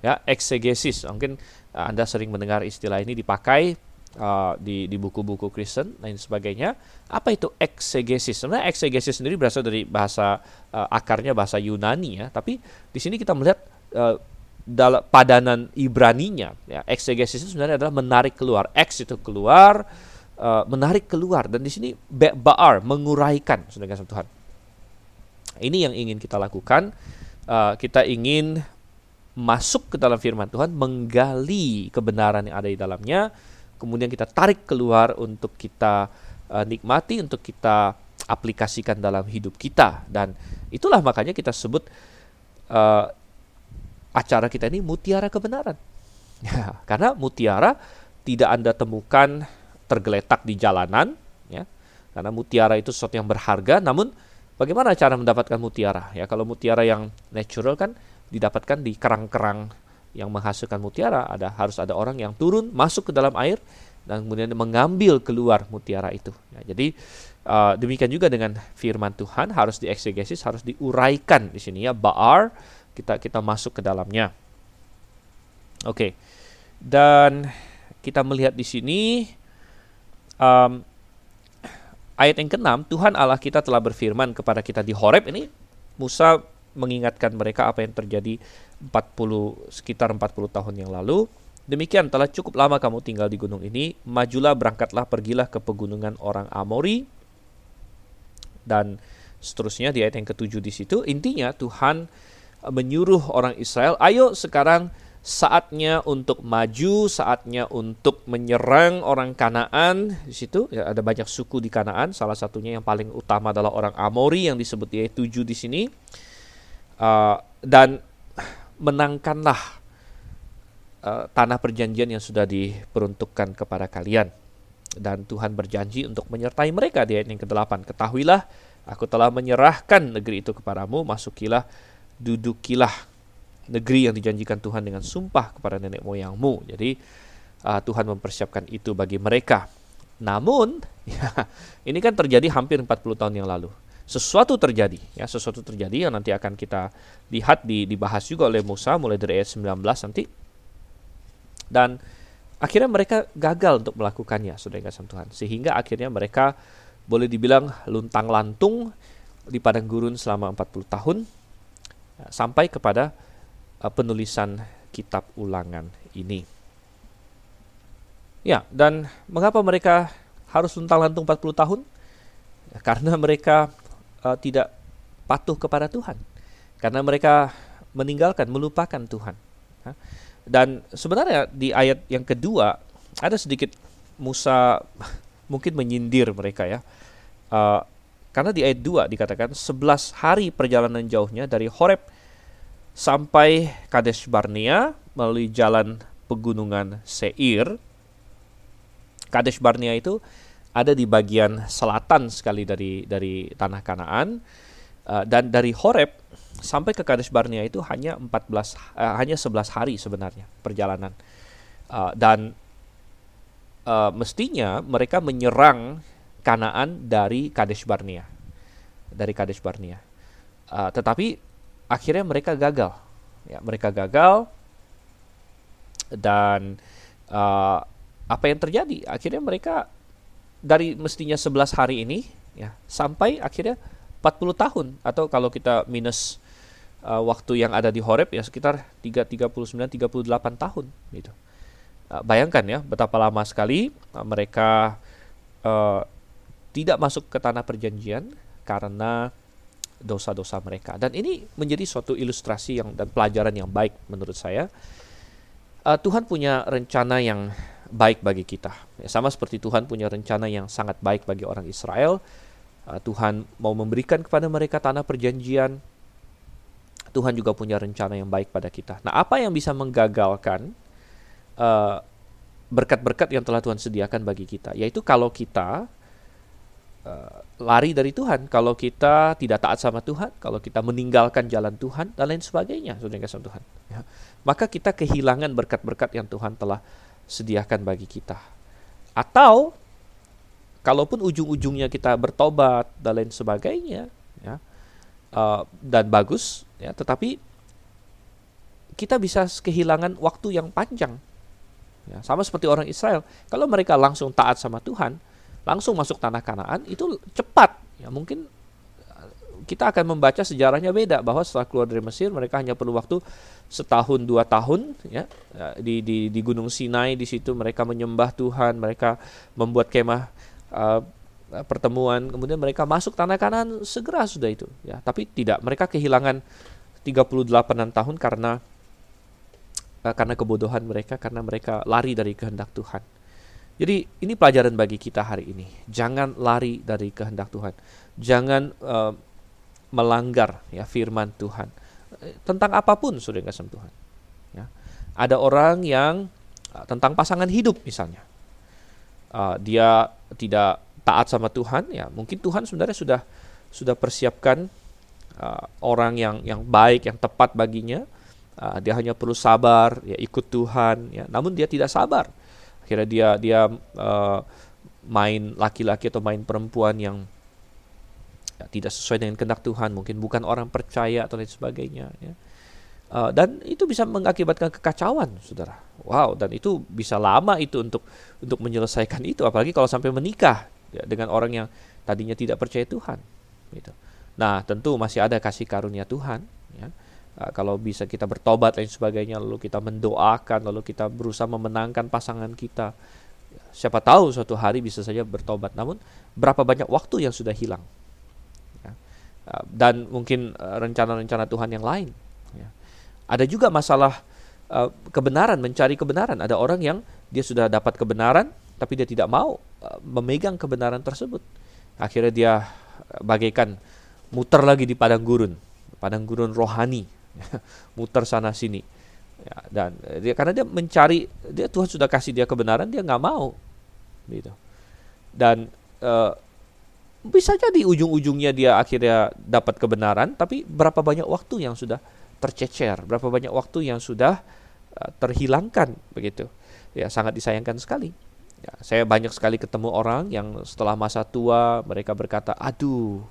Ya eksegesis. Mungkin uh, anda sering mendengar istilah ini dipakai uh, di di buku-buku Kristen dan sebagainya. Apa itu eksegesis? Sebenarnya eksegesis sendiri berasal dari bahasa uh, akarnya bahasa Yunani ya. Tapi di sini kita melihat dalam padanan Ibraninya ya. Eksegesis itu sebenarnya adalah menarik keluar. X itu keluar uh, menarik keluar. Dan di sini baar menguraikan saudara Tuhan. Ini yang ingin kita lakukan. Uh, kita ingin masuk ke dalam firman Tuhan, menggali kebenaran yang ada di dalamnya, kemudian kita tarik keluar untuk kita uh, nikmati, untuk kita aplikasikan dalam hidup kita. Dan itulah makanya kita sebut acara kita ini mutiara kebenaran. Ya, karena mutiara tidak Anda temukan tergeletak di jalanan, ya. Karena mutiara itu sesuatu yang berharga, namun bagaimana cara mendapatkan mutiara? Ya, kalau mutiara yang natural kan didapatkan di kerang-kerang yang menghasilkan mutiara ada harus ada orang yang turun masuk ke dalam air dan kemudian mengambil keluar mutiara itu. Ya, jadi uh, demikian juga dengan firman Tuhan harus dieksegesis, harus diuraikan di sini ya baar kita kita masuk ke dalamnya. Oke. Okay. Dan kita melihat di sini um, ayat yang keenam Tuhan Allah kita telah berfirman kepada kita di Horeb ini Musa mengingatkan mereka apa yang terjadi 40 sekitar 40 tahun yang lalu Demikian telah cukup lama kamu tinggal di gunung ini, majulah berangkatlah pergilah ke pegunungan orang Amori dan seterusnya di ayat yang ketujuh di situ. Intinya Tuhan menyuruh orang Israel, ayo sekarang saatnya untuk maju, saatnya untuk menyerang orang Kanaan di situ. Ya, ada banyak suku di Kanaan, salah satunya yang paling utama adalah orang Amori yang disebut di ayat 7 di sini. Uh, dan menangkanlah uh, tanah perjanjian yang sudah diperuntukkan kepada kalian. Dan Tuhan berjanji untuk menyertai mereka di ayat yang ke-8. Ketahuilah, aku telah menyerahkan negeri itu kepadamu, masukilah, dudukilah negeri yang dijanjikan Tuhan dengan sumpah kepada nenek moyangmu. Jadi uh, Tuhan mempersiapkan itu bagi mereka. Namun, ya, ini kan terjadi hampir 40 tahun yang lalu. Sesuatu terjadi, ya, sesuatu terjadi yang nanti akan kita lihat di, dibahas juga oleh Musa mulai dari ayat 19 nanti dan akhirnya mereka gagal untuk melakukannya, saudara kasih Tuhan. Sehingga akhirnya mereka boleh dibilang luntang lantung di padang gurun selama 40 tahun sampai kepada uh, penulisan kitab ulangan ini. Ya, dan mengapa mereka harus luntang lantung 40 tahun? Karena mereka uh, tidak patuh kepada Tuhan. Karena mereka meninggalkan, melupakan Tuhan. Dan sebenarnya di ayat yang kedua ada sedikit Musa mungkin menyindir mereka ya. Uh, karena di ayat 2 dikatakan 11 hari perjalanan jauhnya dari Horeb sampai Kadesh Barnea melalui jalan pegunungan Seir. Kadesh Barnea itu ada di bagian selatan sekali dari dari tanah Kanaan uh, dan dari Horeb sampai ke Kadesh Barnea itu hanya 14 uh, eh, hanya 11 hari sebenarnya perjalanan. Uh, dan uh, mestinya mereka menyerang Kanaan dari Kadesh Barnea. Dari Kadesh Barnea. Uh, tetapi akhirnya mereka gagal. Ya, mereka gagal dan uh, apa yang terjadi? Akhirnya mereka dari mestinya 11 hari ini ya sampai akhirnya 40 tahun atau kalau kita minus uh, waktu yang ada di Horeb ya sekitar 3 39 38 tahun gitu. Uh, bayangkan ya betapa lama sekali uh, mereka uh, tidak masuk ke tanah perjanjian karena dosa-dosa mereka. Dan ini menjadi suatu ilustrasi yang dan pelajaran yang baik menurut saya. Uh, Tuhan punya rencana yang baik bagi kita. Ya, sama seperti Tuhan punya rencana yang sangat baik bagi orang Israel. Uh, Tuhan mau memberikan kepada mereka tanah perjanjian, Tuhan juga punya rencana yang baik pada kita. Nah, apa yang bisa menggagalkan berkat uh, berkat-berkat yang telah Tuhan sediakan bagi kita? Yaitu kalau kita uh, lari dari Tuhan, kalau kita tidak taat sama Tuhan, kalau kita meninggalkan jalan Tuhan dan lain sebagainya, saudara kasih Tuhan. Ya. Maka kita kehilangan berkat-berkat yang Tuhan telah sediakan bagi kita. Atau kalaupun ujung-ujungnya kita bertobat dan lain sebagainya, ya, uh, dan bagus, ya, tetapi kita bisa kehilangan waktu yang panjang. Ya, sama seperti orang Israel, kalau mereka langsung taat sama Tuhan, langsung masuk tanah Kanaan itu cepat. Ya, mungkin uh, kita akan membaca sejarahnya beda bahwa setelah keluar dari Mesir mereka hanya perlu waktu setahun dua tahun ya, ya di di di Gunung Sinai di situ mereka menyembah Tuhan mereka membuat kemah uh, Eh, pertemuan kemudian mereka masuk tanah kanan segera sudah itu ya tapi tidak mereka kehilangan 38 tahun karena uh, karena kebodohan mereka karena mereka lari dari kehendak Tuhan jadi ini pelajaran bagi kita hari ini. Jangan lari dari kehendak Tuhan. Jangan uh, melanggar ya firman Tuhan. Tentang apa pun sudah kasih Tuhan ya. Ada orang yang uh, tentang pasangan hidup misalnya. Uh, dia tidak taat sama Tuhan ya mungkin Tuhan sebenarnya sudah sudah persiapkan uh, orang yang yang baik yang tepat baginya. Uh, dia hanya perlu sabar ya ikut Tuhan ya. Namun dia tidak sabar akhirnya dia dia uh, main laki-laki atau main perempuan yang ya, tidak sesuai dengan kehendak Tuhan mungkin bukan orang percaya atau lain sebagainya ya Uh, dan itu bisa mengakibatkan kekacauan, saudara. Wow, dan itu bisa lama itu untuk untuk menyelesaikan itu, apalagi kalau sampai menikah ya, dengan orang yang tadinya tidak percaya Tuhan gitu. Nah, tentu masih ada kasih karunia Tuhan ya. Uh, kalau bisa kita bertobat dan sebagainya lalu kita mendoakan lalu kita berusaha memenangkan pasangan kita. Siapa tahu suatu hari bisa saja bertobat. Namun berapa banyak waktu yang sudah hilang? Ya. uh, dan mungkin uh, rencana-rencana Tuhan yang lain. Ya. ada juga masalah kebenaran mencari kebenaran. Ada orang yang dia sudah dapat kebenaran tapi dia tidak mau memegang kebenaran tersebut. Akhirnya dia bagaikan muter lagi di padang gurun, padang gurun rohani, muter sana sini. Ya, dan dia karena dia mencari, dia Tuhan sudah kasih dia kebenaran, dia nggak mau, gitu. Dan uh, bisa jadi ujung-ujungnya dia akhirnya dapat kebenaran, tapi berapa banyak waktu yang sudah tercecer, berapa banyak waktu yang sudah uh, terhilangkan, begitu. Ya sangat disayangkan sekali. Ya, saya banyak sekali ketemu orang yang setelah masa tua mereka berkata, aduh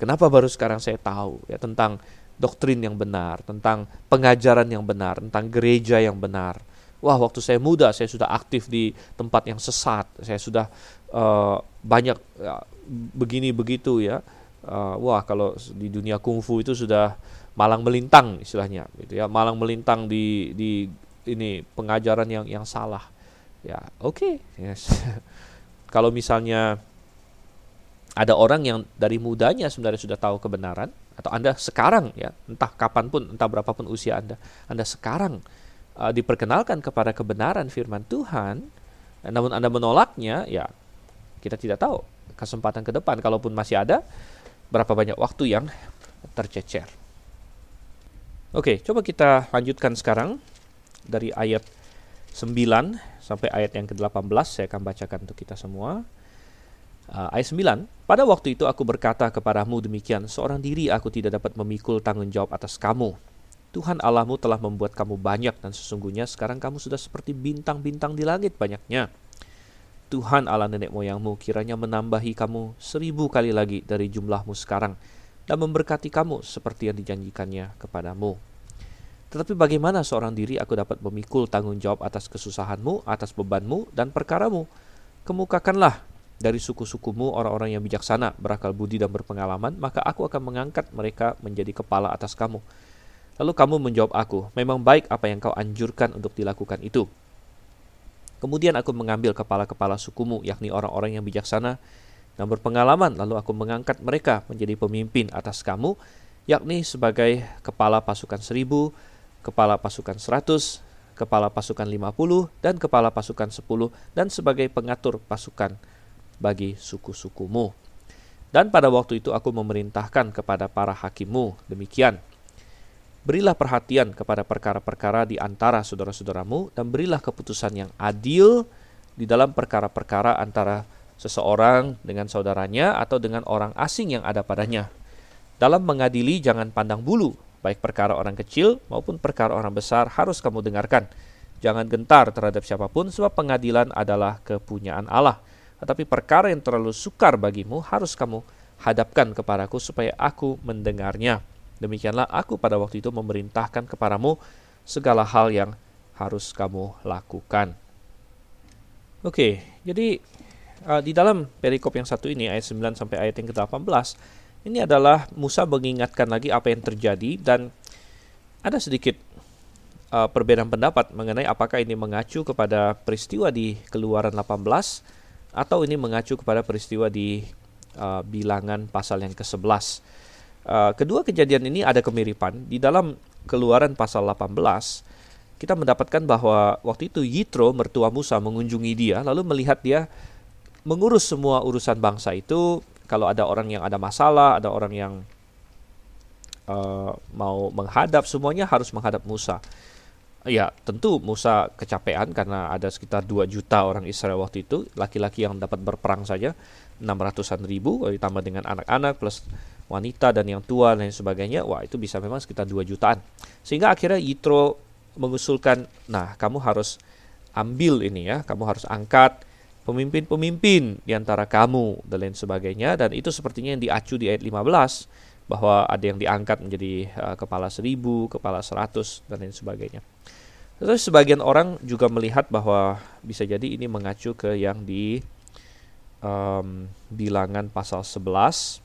Kenapa baru sekarang saya tahu ya tentang doktrin yang benar, tentang pengajaran yang benar, tentang gereja yang benar. Wah, waktu saya muda saya sudah aktif di tempat yang sesat. Saya sudah uh, banyak ya, begini begitu ya. Uh, wah, kalau di dunia kungfu itu sudah malang melintang istilahnya gitu ya. Malang melintang di di ini pengajaran yang yang salah. Ya, oke. Okay. Yes. kalau misalnya ada orang yang dari mudanya sebenarnya sudah tahu kebenaran atau Anda sekarang ya, entah kapan pun, entah berapapun usia Anda, Anda sekarang uh, diperkenalkan kepada kebenaran firman Tuhan, namun Anda menolaknya, ya kita tidak tahu kesempatan ke depan kalaupun masih ada berapa banyak waktu yang tercecer. Oke, coba kita lanjutkan sekarang dari ayat 9 sampai ayat yang ke-18 saya akan bacakan untuk kita semua. Uh, ayat 9, pada waktu itu aku berkata kepadamu demikian, seorang diri aku tidak dapat memikul tanggung jawab atas kamu. Tuhan Allahmu telah membuat kamu banyak dan sesungguhnya sekarang kamu sudah seperti bintang-bintang di langit banyaknya. Tuhan Allah nenek moyangmu kiranya menambahi kamu seribu kali lagi dari jumlahmu sekarang dan memberkati kamu seperti yang dijanjikannya kepadamu. Tetapi bagaimana seorang diri aku dapat memikul tanggung jawab atas kesusahanmu, atas bebanmu, dan perkaramu? Kemukakanlah dari suku-sukumu orang-orang yang bijaksana, berakal budi dan berpengalaman, maka aku akan mengangkat mereka menjadi kepala atas kamu. Lalu kamu menjawab aku, memang baik apa yang kau anjurkan untuk dilakukan itu. Kemudian aku mengambil kepala-kepala sukumu, yakni orang-orang yang bijaksana dan berpengalaman, lalu aku mengangkat mereka menjadi pemimpin atas kamu, yakni sebagai kepala pasukan seribu, kepala pasukan seratus, kepala pasukan lima puluh, dan kepala pasukan sepuluh, dan sebagai pengatur pasukan bagi suku-sukumu. Dan pada waktu itu aku memerintahkan kepada para hakimmu demikian. Berilah perhatian kepada perkara-perkara di antara saudara-saudaramu dan berilah keputusan yang adil di dalam perkara-perkara antara seseorang dengan saudaranya atau dengan orang asing yang ada padanya. Dalam mengadili jangan pandang bulu, baik perkara orang kecil maupun perkara orang besar harus kamu dengarkan. Jangan gentar terhadap siapa pun sebab pengadilan adalah kepunyaan Allah tetapi perkara yang terlalu sukar bagimu harus kamu hadapkan kepadaku supaya aku mendengarnya. Demikianlah aku pada waktu itu memerintahkan kepadamu segala hal yang harus kamu lakukan. Oke, jadi uh, di dalam perikop yang satu ini ayat 9 sampai ayat yang ke-18 ini adalah Musa mengingatkan lagi apa yang terjadi dan ada sedikit uh, perbedaan pendapat mengenai apakah ini mengacu kepada peristiwa di Keluaran 18 atau ini mengacu kepada peristiwa di uh, bilangan pasal yang ke-11. Uh, kedua kejadian ini ada kemiripan. Di dalam keluaran pasal 18, kita mendapatkan bahwa waktu itu Yitro, mertua Musa, mengunjungi dia, lalu melihat dia mengurus semua urusan bangsa itu. Kalau ada orang yang ada masalah, ada orang yang uh, mau menghadap, semuanya harus menghadap Musa. Ya, tentu Musa kecapean karena ada sekitar 2 juta orang Israel waktu itu, laki-laki yang dapat berperang saja 600-an ribu, ditambah dengan anak-anak plus wanita dan yang tua dan sebagainya, wah itu bisa memang sekitar 2 jutaan. Sehingga akhirnya Yitro mengusulkan, nah kamu harus ambil ini ya, kamu harus angkat pemimpin-pemimpin di antara kamu dan lain sebagainya. Dan itu sepertinya yang diacu di ayat 15 bahwa ada yang diangkat menjadi uh, kepala seribu, kepala seratus dan lain sebagainya. Terus sebagian orang juga melihat bahwa bisa jadi ini mengacu ke yang di um, bilangan pasal 11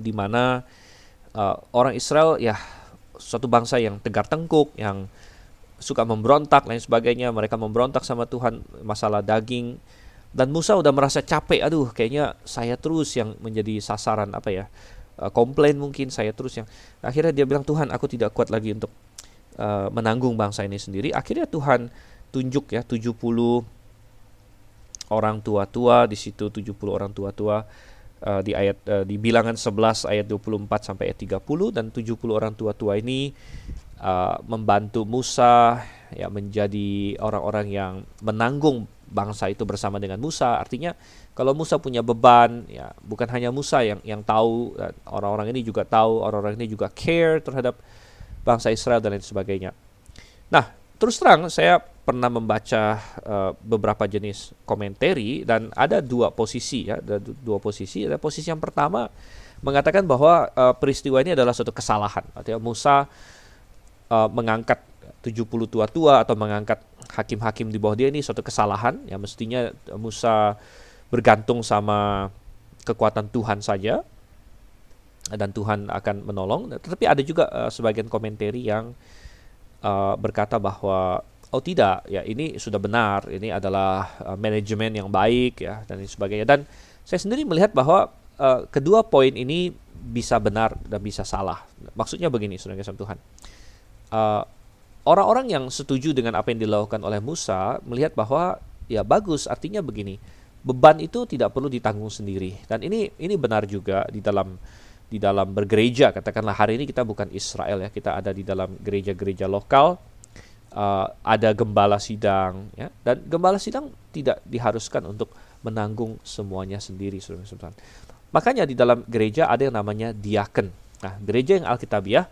di mana uh, orang Israel ya suatu bangsa yang tegar tengkuk, yang suka memberontak lain sebagainya. Mereka memberontak sama Tuhan masalah daging. Dan Musa udah merasa capek, aduh kayaknya saya terus yang menjadi sasaran apa ya, uh, komplain mungkin saya terus yang. Akhirnya dia bilang Tuhan aku tidak kuat lagi untuk uh, menanggung bangsa ini sendiri. Akhirnya Tuhan tunjuk ya 70 orang tua-tua di situ 70 orang tua-tua uh, di ayat uh, di bilangan 11 ayat 24 sampai ayat 30 dan 70 orang tua-tua ini uh, membantu Musa ya menjadi orang-orang yang menanggung bangsa itu bersama dengan Musa. Artinya kalau Musa punya beban ya bukan hanya Musa yang yang tahu orang-orang ini juga tahu, orang-orang ini juga care terhadap bangsa Israel dan lain sebagainya. Nah, terus terang saya pernah membaca uh, beberapa jenis komentari dan ada dua posisi ya, ada dua posisi. Ada posisi yang pertama mengatakan bahwa uh, peristiwa ini adalah suatu kesalahan. Artinya Musa uh, mengangkat 70 tua-tua atau mengangkat hakim-hakim di bawah dia ini suatu kesalahan. Ya mestinya Musa bergantung sama kekuatan Tuhan saja dan Tuhan akan menolong. Tetapi ada juga uh, sebagian komentari yang uh, berkata bahwa oh tidak ya ini sudah benar ini adalah uh, manajemen yang baik ya dan sebagainya dan saya sendiri melihat bahwa uh, kedua poin ini bisa benar dan bisa salah maksudnya begini saudara Tuhan uh, orang-orang yang setuju dengan apa yang dilakukan oleh Musa melihat bahwa ya bagus artinya begini beban itu tidak perlu ditanggung sendiri dan ini ini benar juga di dalam di dalam bergereja katakanlah hari ini kita bukan Israel ya kita ada di dalam gereja-gereja lokal uh, ada gembala sidang ya dan gembala sidang tidak diharuskan untuk menanggung semuanya sendiri saudara-saudara. Makanya di dalam gereja ada yang namanya diaken. Nah, gereja yang alkitabiah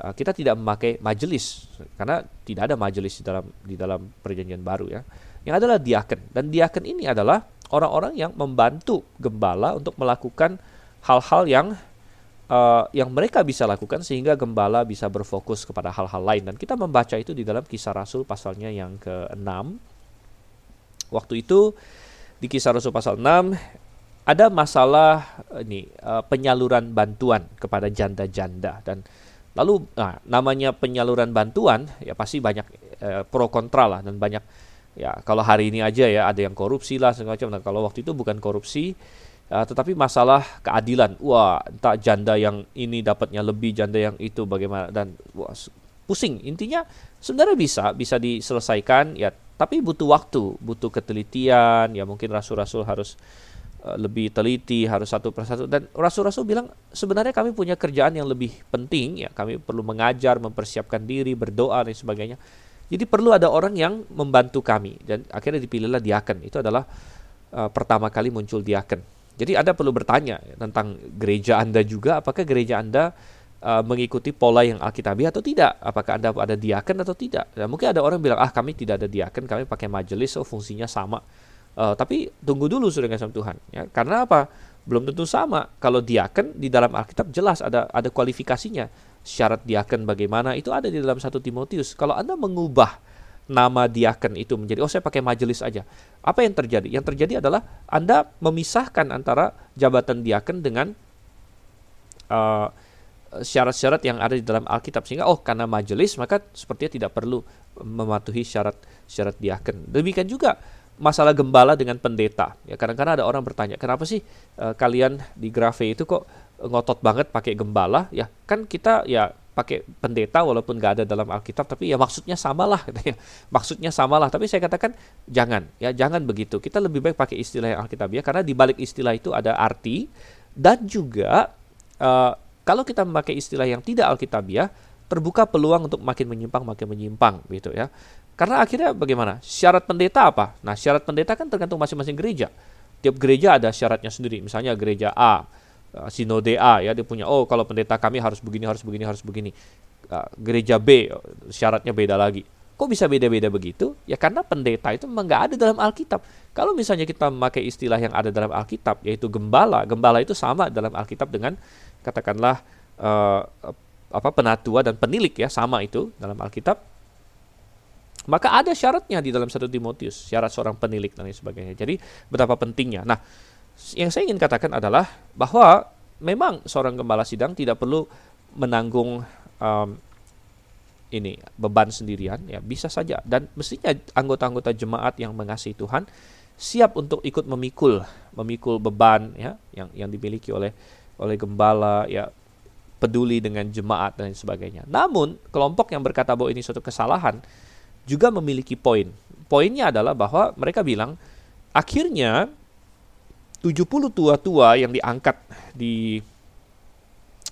uh, kita tidak memakai majelis karena tidak ada majelis di dalam di dalam perjanjian baru ya. Yang adalah diaken. Dan diaken ini adalah orang-orang yang membantu gembala untuk melakukan hal-hal yang uh, yang mereka bisa lakukan sehingga gembala bisa berfokus kepada hal-hal lain. Dan kita membaca itu di dalam kisah Rasul pasalnya yang ke-6 waktu itu di kisah Rasul pasal 6 ada masalah ini uh, penyaluran bantuan kepada janda-janda. Dan lalu nah, namanya penyaluran bantuan ya pasti banyak uh, pro kontra lah dan banyak ya kalau hari ini aja ya ada yang korupsi lah segala macam nah kalau waktu itu bukan korupsi Uh, tetapi masalah keadilan, wah, entah janda yang ini dapatnya lebih, janda yang itu bagaimana dan wah, pusing. Intinya sebenarnya bisa bisa diselesaikan ya, tapi butuh waktu, butuh ketelitian, ya mungkin rasul-rasul harus lebih teliti, harus satu persatu dan rasul-rasul bilang sebenarnya kami punya kerjaan yang lebih penting ya, kami perlu mengajar, mempersiapkan diri, berdoa dan sebagainya. Jadi perlu ada orang yang membantu kami dan akhirnya dipilihlah diaken. Itu adalah uh, pertama kali muncul diaken jadi Anda perlu bertanya tentang gereja Anda juga, apakah gereja Anda uh, mengikuti pola yang alkitabiah atau tidak? Apakah Anda ada diaken atau tidak? Ya, mungkin ada orang bilang, ah kami tidak ada diaken, kami pakai majelis, oh fungsinya sama. Uh, tapi tunggu dulu sudah sama Tuhan. Ya, karena apa? Belum tentu sama. Kalau diaken di dalam Alkitab jelas ada ada kualifikasinya. Syarat diaken bagaimana itu ada di dalam satu Timotius. Kalau Anda mengubah nama diaken itu menjadi oh saya pakai majelis aja. Apa yang terjadi? Yang terjadi adalah Anda memisahkan antara jabatan diaken dengan uh, syarat-syarat yang ada di dalam Alkitab sehingga oh karena majelis maka sepertinya tidak perlu mematuhi syarat-syarat diaken. Demikian juga masalah gembala dengan pendeta. Ya kadang-kadang ada orang bertanya, "Kenapa sih uh, kalian di Grafe itu kok ngotot banget pakai gembala?" Ya, kan kita ya pakai pendeta walaupun nggak ada dalam Alkitab tapi ya maksudnya samalah gitu ya. maksudnya samalah tapi saya katakan jangan ya jangan begitu kita lebih baik pakai istilah yang Alkitab ya karena di balik istilah itu ada arti dan juga uh, kalau kita memakai istilah yang tidak Alkitabiah terbuka peluang untuk makin menyimpang makin menyimpang gitu ya karena akhirnya bagaimana? Syarat pendeta apa? Nah syarat pendeta kan tergantung masing-masing gereja. Tiap gereja ada syaratnya sendiri. Misalnya gereja A uh, sinode A ya dia punya oh kalau pendeta kami harus begini harus begini harus begini. Uh, gereja B syaratnya beda lagi. Kok bisa beda-beda begitu? Ya karena pendeta itu memang nggak ada dalam Alkitab. Kalau misalnya kita memakai istilah yang ada dalam Alkitab yaitu gembala gembala itu sama dalam Alkitab dengan katakanlah uh, apa penatua dan penilik ya sama itu dalam Alkitab maka ada syaratnya di dalam satu Timotius syarat seorang penilik dan lain sebagainya. Jadi betapa pentingnya. Nah yang saya ingin katakan adalah bahwa memang seorang gembala sidang tidak perlu menanggung um, ini beban sendirian ya bisa saja. Dan mestinya anggota-anggota jemaat yang mengasihi Tuhan siap untuk ikut memikul memikul beban ya yang yang dimiliki oleh oleh gembala ya peduli dengan jemaat dan sebagainya. Namun kelompok yang berkata bahwa ini suatu kesalahan juga memiliki poin. Poinnya adalah bahwa mereka bilang akhirnya 70 tua-tua yang diangkat di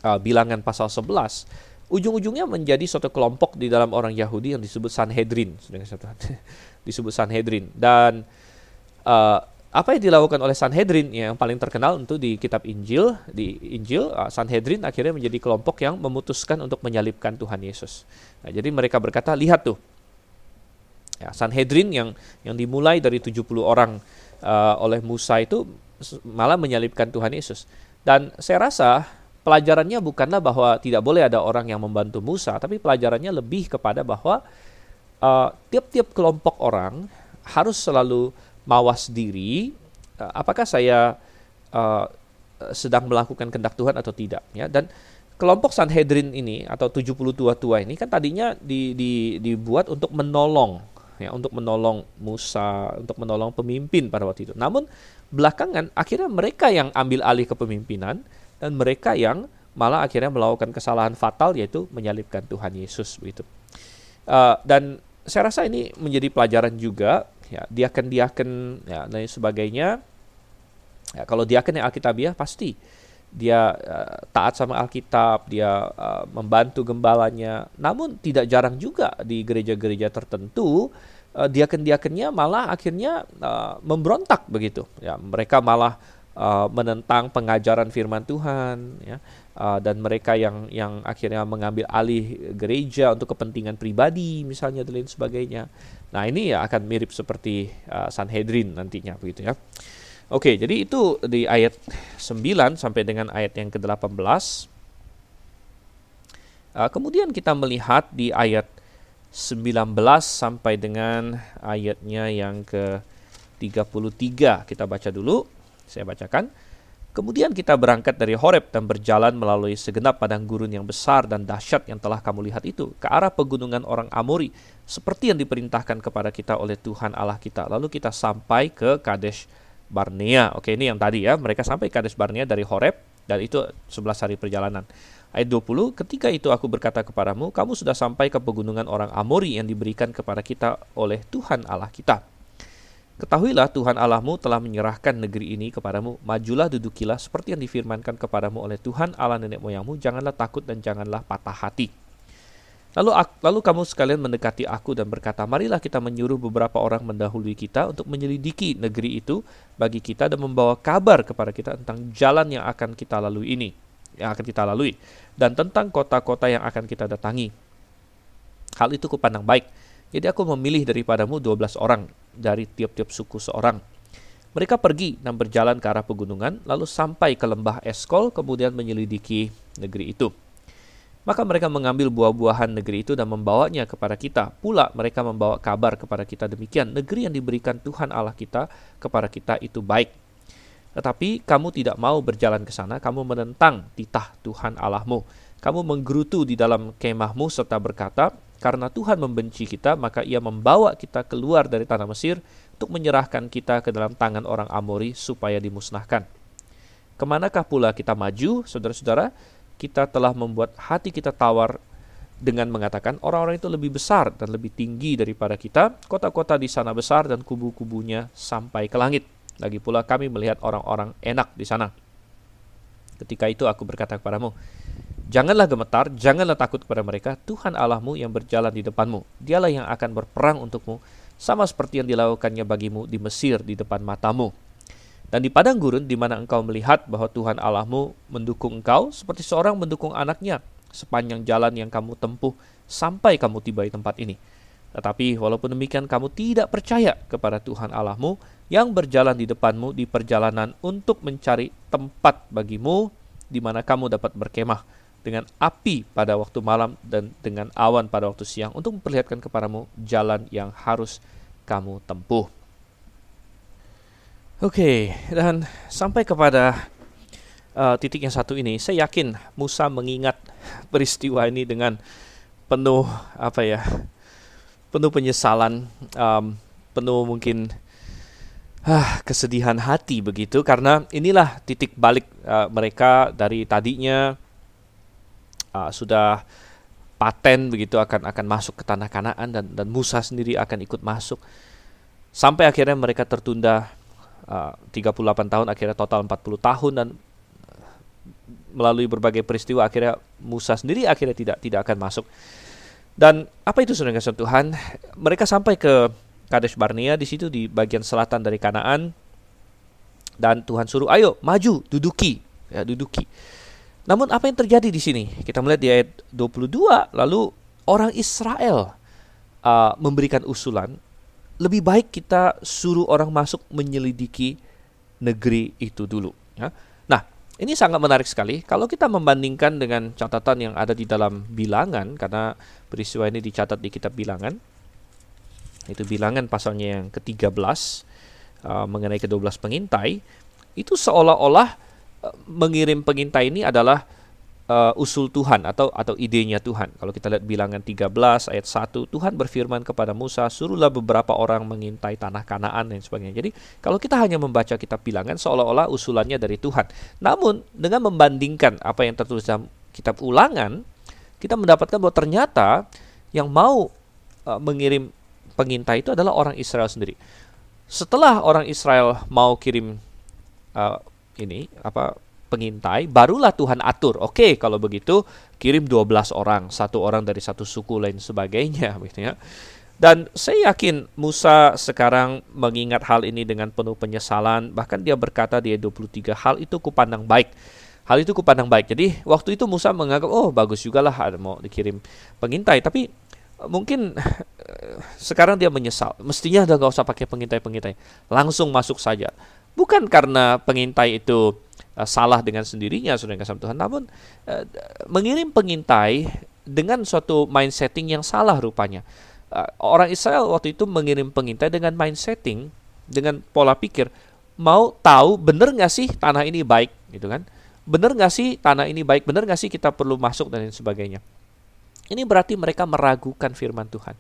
uh, bilangan pasal 11 ujung-ujungnya menjadi suatu kelompok di dalam orang Yahudi yang disebut Sanhedrin, disebut Sanhedrin dan uh, apa yang dilakukan oleh Sanhedrin yang paling terkenal untuk di kitab Injil di Injil uh, Sanhedrin akhirnya menjadi kelompok yang memutuskan untuk menyalibkan Tuhan Yesus. Nah, jadi mereka berkata lihat tuh ya, Sanhedrin yang yang dimulai dari 70 orang uh, oleh Musa itu malah menyalibkan Tuhan Yesus. Dan saya rasa pelajarannya bukanlah bahwa tidak boleh ada orang yang membantu Musa, tapi pelajarannya lebih kepada bahwa uh, tiap-tiap uh, kelompok orang harus selalu mawas diri. Uh, apakah saya uh, sedang melakukan kehendak Tuhan atau tidak? Ya, dan kelompok Sanhedrin ini atau 70 tua-tua ini kan tadinya di, di, dibuat untuk menolong ya untuk menolong Musa, untuk menolong pemimpin pada waktu itu. Namun belakangan akhirnya mereka yang ambil alih kepemimpinan dan mereka yang malah akhirnya melakukan kesalahan fatal yaitu menyalibkan Tuhan Yesus begitu. Uh, dan saya rasa ini menjadi pelajaran juga ya diaken-diaken ya dan sebagainya. Ya, kalau diaken yang Alkitabiah pasti dia uh, taat sama Alkitab, dia uh, membantu gembalanya. Namun tidak jarang juga di gereja-gereja tertentu uh, diaken-diakennya malah akhirnya uh, memberontak begitu. Ya, mereka malah uh, menentang pengajaran firman Tuhan ya uh, dan mereka yang yang akhirnya mengambil alih gereja untuk kepentingan pribadi misalnya dan lain sebagainya. Nah, ini ya akan mirip seperti uh, Sanhedrin nantinya begitu ya. Oke, jadi itu di ayat 9 sampai dengan ayat yang ke-18. Uh, kemudian kita melihat di ayat 19 sampai dengan ayatnya yang ke-33. Kita baca dulu. Saya bacakan. Kemudian kita berangkat dari Horeb dan berjalan melalui segenap padang gurun yang besar dan dahsyat yang telah kamu lihat itu ke arah pegunungan orang Amori seperti yang diperintahkan kepada kita oleh Tuhan Allah kita. Lalu kita sampai ke Kadesh Barnea. Oke, ini yang tadi ya. Mereka sampai Kadesh Barnea dari Horeb dan itu 11 hari perjalanan. Ayat 20, ketika itu aku berkata kepadamu, kamu sudah sampai ke pegunungan orang Amori yang diberikan kepada kita oleh Tuhan Allah kita. Ketahuilah Tuhan Allahmu telah menyerahkan negeri ini kepadamu. Majulah dudukilah seperti yang difirmankan kepadamu oleh Tuhan Allah nenek moyangmu. Janganlah takut dan janganlah patah hati. Lalu, lalu kamu sekalian mendekati aku dan berkata, marilah kita menyuruh beberapa orang mendahului kita untuk menyelidiki negeri itu bagi kita dan membawa kabar kepada kita tentang jalan yang akan kita lalui ini, yang akan kita lalui, dan tentang kota-kota yang akan kita datangi. Hal itu kupandang baik. Jadi aku memilih daripadamu 12 orang dari tiap-tiap suku seorang. Mereka pergi dan berjalan ke arah pegunungan, lalu sampai ke lembah Eskol, kemudian menyelidiki negeri itu. Maka mereka mengambil buah-buahan negeri itu dan membawanya kepada kita. Pula mereka membawa kabar kepada kita demikian, negeri yang diberikan Tuhan Allah kita kepada kita itu baik. Tetapi kamu tidak mau berjalan ke sana, kamu menentang titah Tuhan Allahmu. Kamu menggerutu di dalam kemahmu serta berkata, karena Tuhan membenci kita, maka ia membawa kita keluar dari tanah Mesir untuk menyerahkan kita ke dalam tangan orang Amori supaya dimusnahkan. Ke manakah pula kita maju, saudara-saudara? Kita telah membuat hati kita tawar dengan mengatakan orang-orang itu lebih besar dan lebih tinggi daripada kita. Kota-kota di sana besar dan kubu-kubunya sampai ke langit. Lagi pula kami melihat orang-orang enak di sana. Ketika itu aku berkata kepadamu, Janganlah gemetar, janganlah takut kepada mereka. Tuhan Allahmu yang berjalan di depanmu. Dialah yang akan berperang untukmu, sama seperti yang dilakukannya bagimu di Mesir di depan matamu. Dan di padang gurun di mana engkau melihat bahwa Tuhan Allahmu mendukung engkau seperti seorang mendukung anaknya sepanjang jalan yang kamu tempuh sampai kamu tiba di tempat ini. Tetapi walaupun demikian kamu tidak percaya kepada Tuhan Allahmu yang berjalan di depanmu di perjalanan untuk mencari tempat bagimu di mana kamu dapat berkemah dengan api pada waktu malam dan dengan awan pada waktu siang untuk memperlihatkan kepadamu jalan yang harus kamu tempuh. Oke, okay, dan sampai kepada uh, titik yang satu ini, saya yakin Musa mengingat peristiwa ini dengan penuh apa ya penuh penyesalan um, penuh mungkin ah, kesedihan hati begitu. Karena inilah titik balik uh, mereka dari tadinya uh, sudah paten begitu akan akan masuk ke tanah Kanaan dan dan Musa sendiri akan ikut masuk. Sampai akhirnya mereka tertunda uh, 38 tahun akhirnya total 40 tahun dan melalui berbagai peristiwa akhirnya Musa sendiri akhirnya tidak tidak akan masuk. Dan apa itu saudara kasih Tuhan? Mereka sampai ke Kadesh Barnea di situ di bagian selatan dari Kanaan dan Tuhan suruh ayo maju duduki ya duduki. Namun apa yang terjadi di sini? Kita melihat di ayat 22 lalu orang Israel uh, memberikan usulan lebih baik kita suruh orang masuk menyelidiki negeri itu dulu ya. Nah, ini sangat menarik sekali kalau kita membandingkan dengan catatan yang ada di dalam bilangan karena peristiwa ini dicatat di kitab bilangan. Itu bilangan pasalnya yang ke-13 uh, mengenai ke-12 pengintai itu seolah-olah uh, mengirim pengintai ini adalah uh, usul Tuhan atau atau idenya Tuhan. Kalau kita lihat bilangan 13 ayat 1, Tuhan berfirman kepada Musa, "Suruhlah beberapa orang mengintai tanah Kanaan dan sebagainya." Jadi, kalau kita hanya membaca kitab bilangan seolah-olah usulannya dari Tuhan. Namun, dengan membandingkan apa yang tertulis dalam kitab Ulangan, kita mendapatkan bahwa ternyata yang mau uh, mengirim pengintai itu adalah orang Israel sendiri. Setelah orang Israel mau kirim uh, ini apa pengintai, barulah Tuhan atur. Oke, kalau begitu kirim 12 orang, satu orang dari satu suku lain sebagainya, gitu ya. Dan saya yakin Musa sekarang mengingat hal ini dengan penuh penyesalan, bahkan dia berkata di ayat 23, hal itu kupandang baik. Hal itu kupandang baik. Jadi waktu itu Musa menganggap, oh bagus juga lah ada mau dikirim pengintai. Tapi mungkin sekarang dia menyesal. Mestinya udah gak usah pakai pengintai-pengintai. Langsung masuk saja. Bukan karena pengintai itu uh, salah dengan sendirinya saudara kasih Tuhan. Namun uh, mengirim pengintai dengan suatu mind setting yang salah rupanya. Uh, orang Israel waktu itu mengirim pengintai dengan mind setting dengan pola pikir mau tahu benar nggak sih tanah ini baik? Gitu kan. Benar nggak sih tanah ini baik? Benar nggak sih kita perlu masuk? Dan lain sebagainya. Ini berarti mereka meragukan firman Tuhan.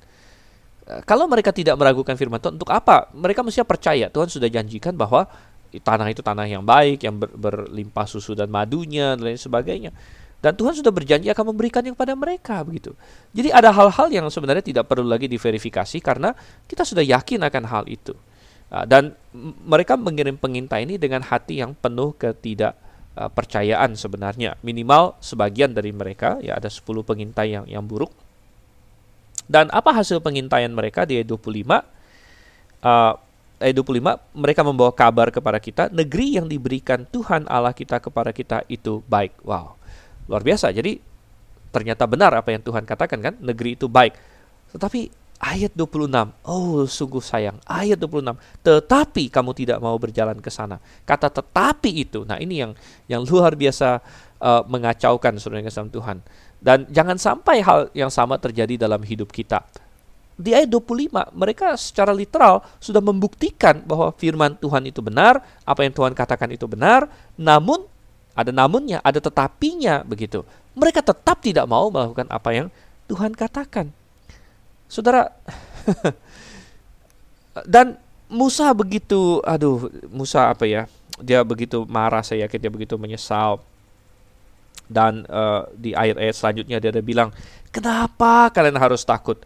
Kalau mereka tidak meragukan firman Tuhan, untuk apa? Mereka mesti percaya. Tuhan sudah janjikan bahwa tanah itu tanah yang baik, yang ber, berlimpah susu dan madunya dan lain sebagainya. Dan Tuhan sudah berjanji akan memberikannya kepada mereka begitu. Jadi ada hal-hal yang sebenarnya tidak perlu lagi diverifikasi karena kita sudah yakin akan hal itu. Ah, dan mereka mengirim pengintai ini dengan hati yang penuh ketidakpercayaan ah, sebenarnya. Minimal sebagian dari mereka, ya ada 10 pengintai yang yang buruk. Dan apa hasil pengintaian mereka di ayat 25? Uh, ayat 25 mereka membawa kabar kepada kita negeri yang diberikan Tuhan Allah kita kepada kita itu baik. Wow. Luar biasa. Jadi ternyata benar apa yang Tuhan katakan kan, negeri itu baik. Tetapi ayat 26, oh sungguh sayang. Ayat 26, tetapi kamu tidak mau berjalan ke sana. Kata tetapi itu. Nah, ini yang yang luar biasa uh, mengacaukan Saudara Tuhan. Dan jangan sampai hal yang sama terjadi dalam hidup kita di ayat 25 mereka secara literal sudah membuktikan bahwa firman Tuhan itu benar, apa yang Tuhan katakan itu benar, namun ada namunnya, ada tetapinya begitu. Mereka tetap tidak mau melakukan apa yang Tuhan katakan. Saudara dan Musa begitu, aduh, Musa apa ya? Dia begitu marah, saya yakin dia begitu menyesal. Dan uh, di ayat-ayat selanjutnya dia ada bilang, "Kenapa kalian harus takut?"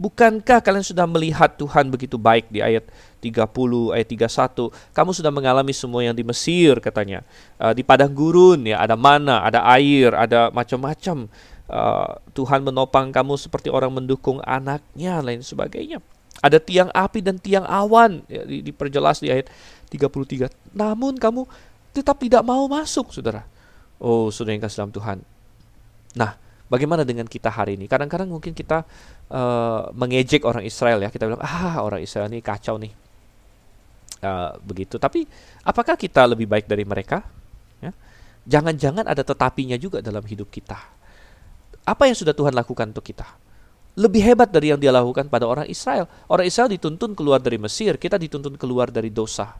Bukankah kalian sudah melihat Tuhan begitu baik di ayat 30, ayat 31? Kamu sudah mengalami semua yang di Mesir katanya. Uh, di padang gurun ya ada mana, ada air, ada macam-macam. Uh, Tuhan menopang kamu seperti orang mendukung anaknya lain sebagainya. Ada tiang api dan tiang awan ya, di, diperjelas di ayat 33. Namun kamu tetap tidak mau masuk, Saudara. Oh, Saudara yang kasih dalam Tuhan. Nah, bagaimana dengan kita hari ini? Kadang-kadang mungkin kita uh, mengejek orang Israel ya. Kita bilang ah orang Israel ini kacau nih. Uh, begitu. Tapi apakah kita lebih baik dari mereka? Ya. Jangan-jangan ada tetapinya juga dalam hidup kita. Apa yang sudah Tuhan lakukan untuk kita? Lebih hebat dari yang dia lakukan pada orang Israel. Orang Israel dituntun keluar dari Mesir, kita dituntun keluar dari dosa.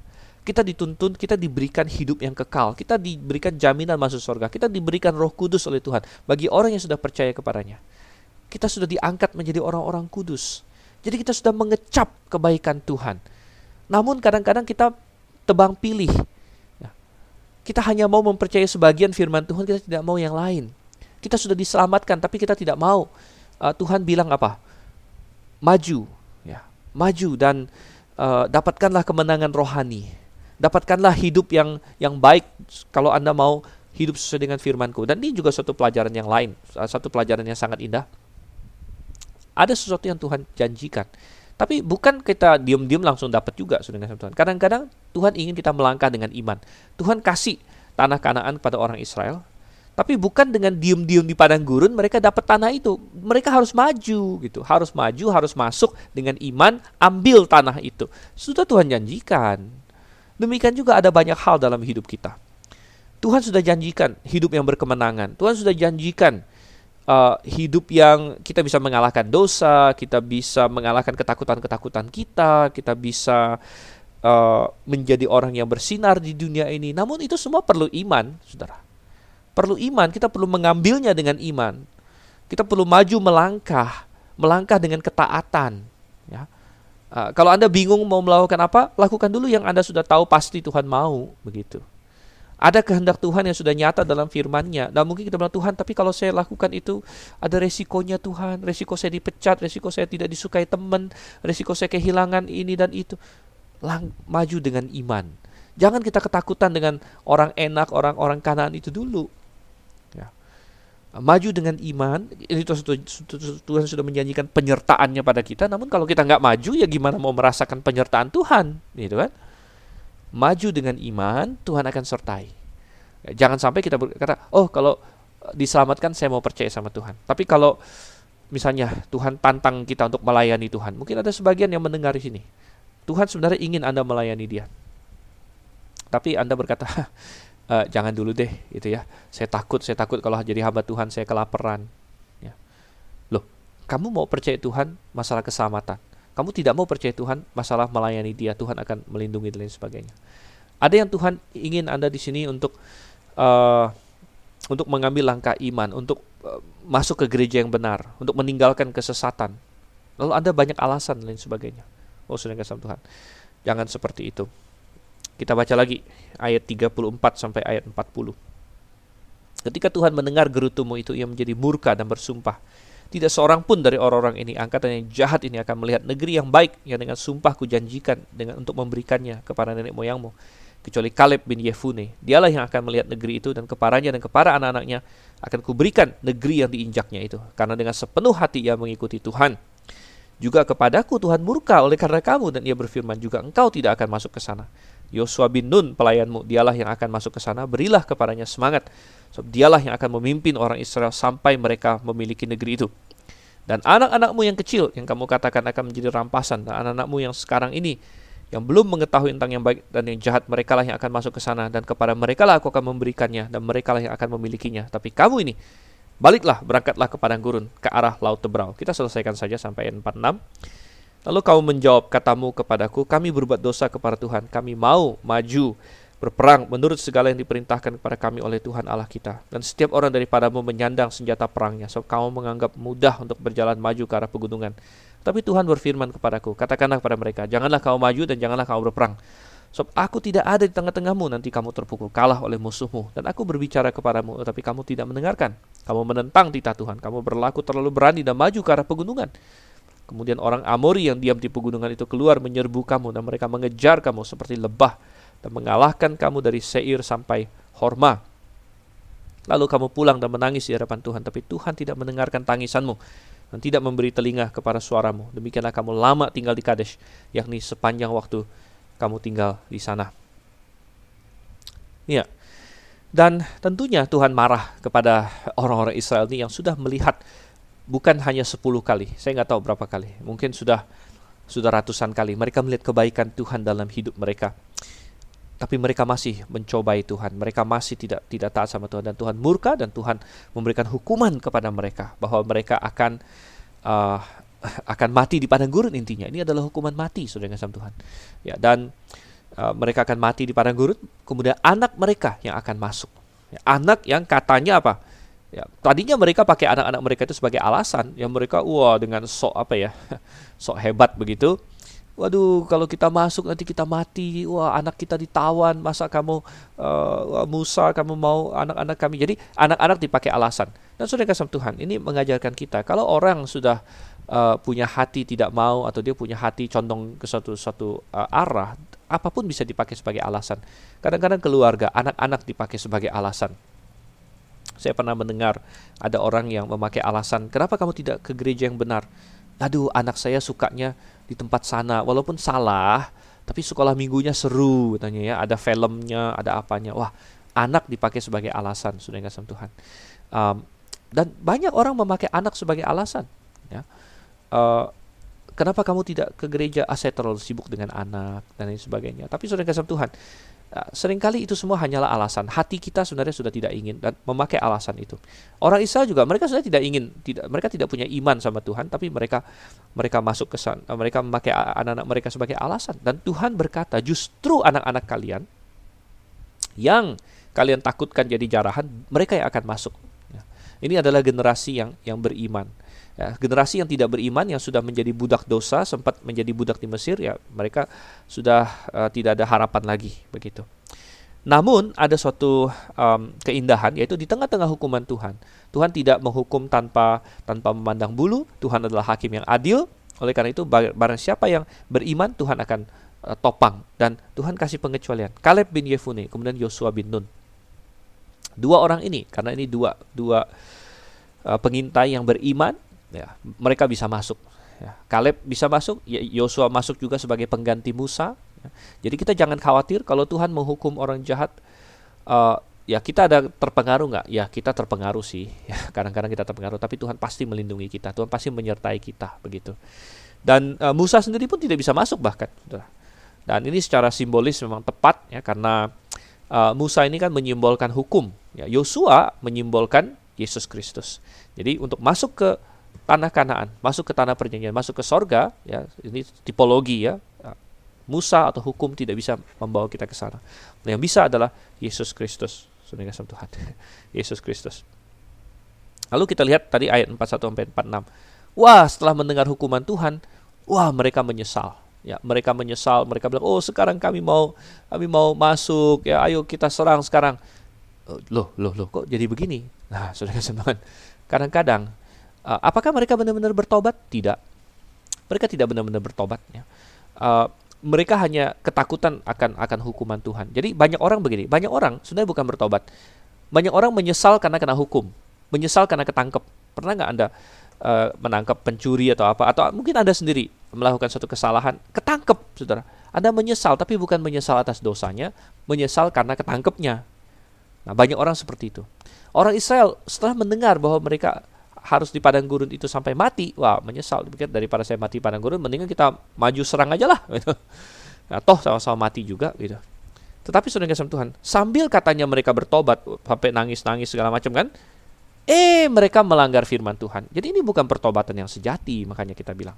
Kita dituntun, kita diberikan hidup yang kekal, kita diberikan jaminan masuk surga, kita diberikan Roh Kudus oleh Tuhan bagi orang yang sudah percaya kepadanya. Kita sudah diangkat menjadi orang-orang kudus. Jadi kita sudah mengecap kebaikan Tuhan. Namun kadang-kadang kita tebang pilih. Ya. Kita hanya mau mempercayai sebagian firman Tuhan, kita tidak mau yang lain. Kita sudah diselamatkan, tapi kita tidak mau. Uh, Tuhan bilang apa? Maju, ya, maju dan uh, dapatkanlah kemenangan rohani. Dapatkanlah hidup yang yang baik kalau anda mau hidup sesuai dengan firmanku. Dan ini juga suatu pelajaran yang lain, satu pelajaran yang sangat indah. Ada sesuatu yang Tuhan janjikan. Tapi bukan kita diam-diam langsung dapat juga dengan Tuhan. Kadang-kadang Tuhan ingin kita melangkah dengan iman. Tuhan kasih tanah kanaan pada orang Israel. Tapi bukan dengan diam-diam di padang gurun mereka dapat tanah itu. Mereka harus maju gitu. Harus maju, harus masuk dengan iman, ambil tanah itu. Sudah Tuhan janjikan. Demikian juga ada banyak hal dalam hidup kita. Tuhan sudah janjikan hidup yang berkemenangan. Tuhan sudah janjikan uh, hidup yang kita bisa mengalahkan dosa, kita bisa mengalahkan ketakutan-ketakutan kita, kita bisa uh, menjadi orang yang bersinar di dunia ini. Namun itu semua perlu iman, saudara. Perlu iman, kita perlu mengambilnya dengan iman. Kita perlu maju melangkah, melangkah dengan ketaatan. Uh, kalau anda bingung mau melakukan apa, lakukan dulu yang anda sudah tahu pasti Tuhan mau, begitu. Ada kehendak Tuhan yang sudah nyata dalam firman-Nya. Dan mungkin kita bilang, Tuhan, tapi kalau saya lakukan itu, ada resikonya Tuhan. Resiko saya dipecat, resiko saya tidak disukai teman, resiko saya kehilangan ini dan itu. Lang maju dengan iman. Jangan kita ketakutan dengan orang enak, orang-orang kanan itu dulu. Maju dengan iman, ini Tuhan sudah menjanjikan penyertaannya pada kita. Namun kalau kita nggak maju, ya gimana mau merasakan penyertaan Tuhan, gitu kan? maju dengan iman, Tuhan akan sertai. Jangan sampai kita berkata, oh kalau diselamatkan saya mau percaya sama Tuhan. Tapi kalau misalnya Tuhan tantang kita untuk melayani Tuhan, mungkin ada sebagian yang mendengar di sini. Tuhan sebenarnya ingin Anda melayani dia. Tapi Anda berkata, e, jangan dulu deh, itu ya. Saya takut, saya takut kalau jadi hamba Tuhan saya kelaparan. Ya. Loh, kamu mau percaya Tuhan masalah keselamatan. Kamu tidak mau percaya Tuhan, masalah melayani Dia, Tuhan akan melindungi dan lain sebagainya. Ada yang Tuhan ingin Anda di sini untuk uh, untuk mengambil langkah iman, untuk uh, masuk ke gereja yang benar, untuk meninggalkan kesesatan. Lalu Anda banyak alasan dan lain sebagainya. Oh, sudah kasih Tuhan. Jangan seperti itu. Kita baca lagi ayat 34 sampai ayat 40. Ketika Tuhan mendengar gerutumu itu, ia menjadi murka dan bersumpah. Tidak seorang pun dari orang-orang ini, angkatan yang jahat ini akan melihat negeri yang baik yang dengan sumpah kujanjikan dengan untuk memberikannya kepada nenek moyangmu. Kecuali Kaleb bin Yefune. Dialah yang akan melihat negeri itu dan kepadanya dan kepada anak-anaknya akan kuberikan negeri yang diinjaknya itu. Karena dengan sepenuh hati ia mengikuti Tuhan. Juga kepadaku Tuhan murka oleh karena kamu dan ia berfirman juga engkau tidak akan masuk ke sana. Yosua bin Nun pelayanmu, dialah yang akan masuk ke sana, berilah kepadanya semangat. So, dialah yang akan memimpin orang Israel sampai mereka memiliki negeri itu. Dan anak-anakmu yang kecil yang kamu katakan akan menjadi rampasan, dan anak-anakmu yang sekarang ini yang belum mengetahui tentang yang baik dan yang jahat, mereka lah yang akan masuk ke sana dan kepada mereka lah aku akan memberikannya dan mereka lah yang akan memilikinya. Tapi kamu ini baliklah berangkatlah ke padang gurun ke arah laut Tebrau. Kita selesaikan saja sampai 46. Lalu kamu menjawab katamu kepadaku, kami berbuat dosa kepada Tuhan, kami mau maju berperang menurut segala yang diperintahkan kepada kami oleh Tuhan Allah kita. Dan setiap orang daripadamu menyandang senjata perangnya, sebab kamu menganggap mudah untuk berjalan maju ke arah pegunungan. Tapi Tuhan berfirman kepadaku, katakanlah kepada mereka, janganlah kamu maju dan janganlah kamu berperang. Sebab aku tidak ada di tengah-tengahmu, nanti kamu terpukul kalah oleh musuhmu. Dan aku berbicara kepadamu, tetapi kamu tidak mendengarkan. Kamu menentang titah Tuhan, kamu berlaku terlalu berani dan maju ke arah pegunungan. Kemudian orang Amori yang diam di pegunungan itu keluar menyerbu kamu dan mereka mengejar kamu seperti lebah dan mengalahkan kamu dari Seir sampai Horma. Lalu kamu pulang dan menangis di hadapan Tuhan, tapi Tuhan tidak mendengarkan tangisanmu dan tidak memberi telinga kepada suaramu. Demikianlah kamu lama tinggal di Kadesh, yakni sepanjang waktu kamu tinggal di sana. Ya. Dan tentunya Tuhan marah kepada orang-orang Israel ini yang sudah melihat bukan hanya 10 kali, saya nggak tahu berapa kali, mungkin sudah sudah ratusan kali. Mereka melihat kebaikan Tuhan dalam hidup mereka. Tapi mereka masih mencobai Tuhan. Mereka masih tidak tidak taat sama Tuhan dan Tuhan murka dan Tuhan memberikan hukuman kepada mereka bahwa mereka akan uh, akan mati di padang gurun intinya. Ini adalah hukuman mati saudara sama Tuhan. Ya dan uh, mereka akan mati di padang gurun. Kemudian anak mereka yang akan masuk. Ya, anak yang katanya apa? Ya, tadinya mereka pakai anak-anak mereka itu sebagai alasan, yang mereka wah dengan sok apa ya, sok hebat begitu. Waduh, kalau kita masuk nanti kita mati. Wah, anak kita ditawan. Masa kamu uh, Musa, kamu mau anak-anak kami. Jadi anak-anak dipakai alasan. Dan sudah kasih Tuhan, ini mengajarkan kita kalau orang sudah uh, punya hati tidak mau atau dia punya hati condong ke suatu uh, arah, apa pun bisa dipakai sebagai alasan. Kadang-kadang keluarga, anak-anak dipakai sebagai alasan. Saya pernah mendengar ada orang yang memakai alasan, kenapa kamu tidak ke gereja yang benar? Aduh, anak saya sukanya di tempat sana, walaupun salah, tapi sekolah minggunya seru, tanya ya, ada filmnya, ada apanya. Wah, anak dipakai sebagai alasan, sudah kasih Tuhan. Um, dan banyak orang memakai anak sebagai alasan. Ya. Uh, kenapa kamu tidak ke gereja? Ah, saya terlalu sibuk dengan anak dan lain sebagainya. Tapi sudah kasih Tuhan, uh, sering kali itu semua hanyalah alasan. Hati kita sebenarnya sudah tidak ingin dan memakai alasan itu. Orang Israel juga mereka sudah tidak ingin, tidak mereka tidak punya iman sama Tuhan, tapi mereka mereka masuk ke sana, mereka memakai anak-anak mereka sebagai alasan. Dan Tuhan berkata, justru anak-anak kalian yang kalian takutkan jadi jarahan, mereka yang akan masuk ini adalah generasi yang yang beriman. Ya, generasi yang tidak beriman yang sudah menjadi budak dosa, sempat menjadi budak di Mesir, ya mereka sudah uh, tidak ada harapan lagi begitu. Namun ada suatu um, keindahan yaitu di tengah-tengah hukuman Tuhan. Tuhan tidak menghukum tanpa tanpa memandang bulu. Tuhan adalah hakim yang adil. Oleh karena itu barang siapa yang beriman Tuhan akan uh, topang dan Tuhan kasih pengecualian. Kaleb bin Yefune, kemudian Yosua bin Nun. Dua orang ini karena ini dua dua uh, pengintai yang beriman, ya, mereka bisa masuk. Ya. Kaleb bisa masuk, ya, Yosua masuk juga sebagai pengganti Musa. Ya. Jadi kita jangan khawatir kalau Tuhan menghukum orang jahat. Uh, ya kita ada terpengaruh nggak? Ya kita terpengaruh sih. Ya, kadang-kadang kita terpengaruh, tapi Tuhan pasti melindungi kita. Tuhan pasti menyertai kita begitu. Dan uh, Musa sendiri pun tidak bisa masuk bahkan. Dan ini secara simbolis memang tepat ya karena uh, Musa ini kan menyimbolkan hukum. Ya, Yosua menyimbolkan Yesus Kristus. Jadi untuk masuk ke tanah Kanaan, masuk ke tanah perjanjian, masuk ke sorga, ya ini tipologi ya. Musa atau hukum tidak bisa membawa kita ke sana. Yang bisa adalah Yesus Kristus. Sudah Tuhan. Yesus Kristus. Lalu kita lihat tadi ayat 41 sampai 46. Wah, setelah mendengar hukuman Tuhan, wah mereka menyesal ya mereka menyesal mereka bilang oh sekarang kami mau kami mau masuk ya ayo kita serang sekarang oh, loh loh loh kok jadi begini nah saudara teman kadang-kadang uh, apakah mereka benar-benar bertobat? Tidak. Mereka tidak benar-benar bertobat ya. Uh, mereka hanya ketakutan akan akan hukuman Tuhan. Jadi banyak orang begini. Banyak orang sebenarnya bukan bertobat. Banyak orang menyesal karena kena hukum. Menyesal karena ketangkep. Pernah nggak anda uh, menangkap pencuri atau apa? Atau mungkin anda sendiri melakukan suatu kesalahan, ketangkep, saudara. Anda menyesal, tapi bukan menyesal atas dosanya, menyesal karena ketangkepnya. Nah, banyak orang seperti itu. Orang Israel setelah mendengar bahwa mereka harus di padang gurun itu sampai mati, wah menyesal. Dipikir daripada saya mati padang gurun, mendingan kita maju serang aja lah. Gitu. Nah, toh sama-sama mati juga gitu. Tetapi saudara kasih Tuhan, sambil katanya mereka bertobat sampai nangis-nangis segala macam kan, eh mereka melanggar firman Tuhan. Jadi ini bukan pertobatan yang sejati, makanya kita bilang.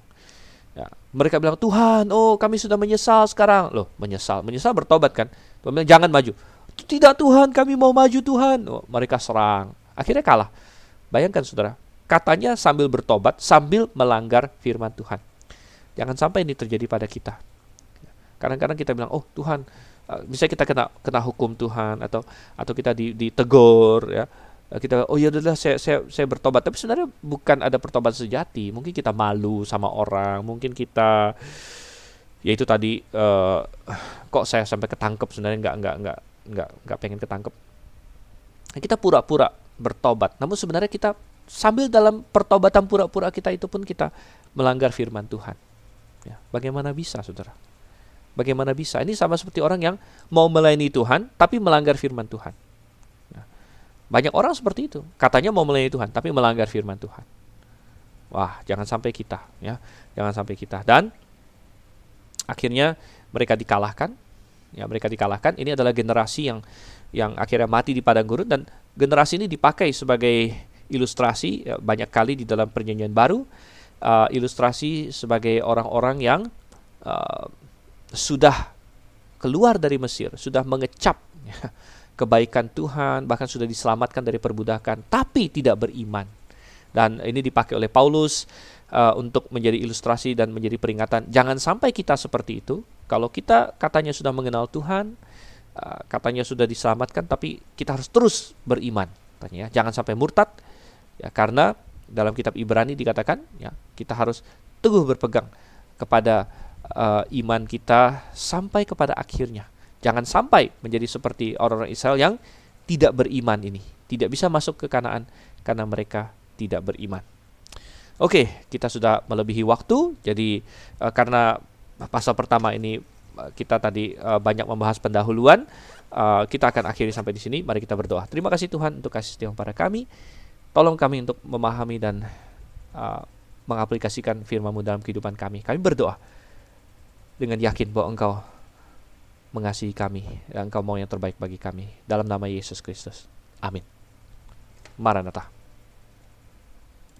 Ya, mereka bilang Tuhan, oh kami sudah menyesal sekarang. Loh, menyesal, menyesal bertobat kan? Tuhan bilang jangan maju. Tidak Tuhan, kami mau maju Tuhan. Oh, mereka serang. Akhirnya kalah. Bayangkan saudara, katanya sambil bertobat, sambil melanggar firman Tuhan. Jangan sampai ini terjadi pada kita. Kadang-kadang kita bilang, oh Tuhan, bisa eh, kita kena kena hukum Tuhan atau atau kita ditegur ya. Eh, kita oh ya udah saya saya saya bertobat. Tapi sebenarnya bukan ada pertobat sejati. Mungkin kita malu sama orang mungkin kita ya itu tadi uh, kok saya sampai ketangkep? Sebenarnya nggak nggak nggak nggak nggak pengen ketangkep. Kita pura-pura bertobat. Namun sebenarnya kita sambil dalam pertobatan pura-pura kita itu pun kita melanggar firman Tuhan ya bagaimana bisa saudara bagaimana bisa ini sama seperti orang yang mau melayani Tuhan tapi melanggar firman Tuhan banyak orang seperti itu. Katanya mau melayani Tuhan, tapi melanggar firman Tuhan. Wah, jangan sampai kita, ya, jangan sampai kita. Dan akhirnya mereka dikalahkan. Ya, mereka dikalahkan. Ini adalah generasi yang yang akhirnya mati di padang gurun dan generasi ini dipakai sebagai ilustrasi ya, banyak kali di dalam perjanjian baru. Uh, ilustrasi sebagai orang-orang yang uh, sudah keluar dari Mesir, sudah mengecap ya, kebaikan Tuhan, bahkan sudah diselamatkan dari perbudakan, tapi tidak beriman. Dan ini dipakai oleh Paulus uh, untuk menjadi ilustrasi dan menjadi peringatan. Jangan sampai kita seperti itu. Kalau kita katanya sudah mengenal Tuhan, uh, katanya sudah diselamatkan, tapi kita harus terus beriman. Tanya, ya. Jangan sampai murtad, ya karena dalam kitab Ibrani dikatakan, ya kita harus teguh berpegang kepada uh, iman kita sampai kepada akhirnya. Jangan sampai menjadi seperti orang-orang Israel yang tidak beriman ini, tidak bisa masuk ke Kanaan karena mereka tidak beriman. Oke, kita sudah melebihi waktu. Jadi uh, karena pasal pertama ini uh, kita tadi banyak membahas pendahuluan, kita akan akhiri sampai di sini. Mari kita berdoa. Terima kasih Tuhan untuk kasih setia pada kami. Tolong kami untuk memahami dan uh, mengaplikasikan firman-Mu dalam kehidupan kami. Kami berdoa dengan yakin bahwa Engkau mengasihi kami dan Engkau mau yang terbaik bagi kami. Dalam nama Yesus Kristus. Amin. Maranatha.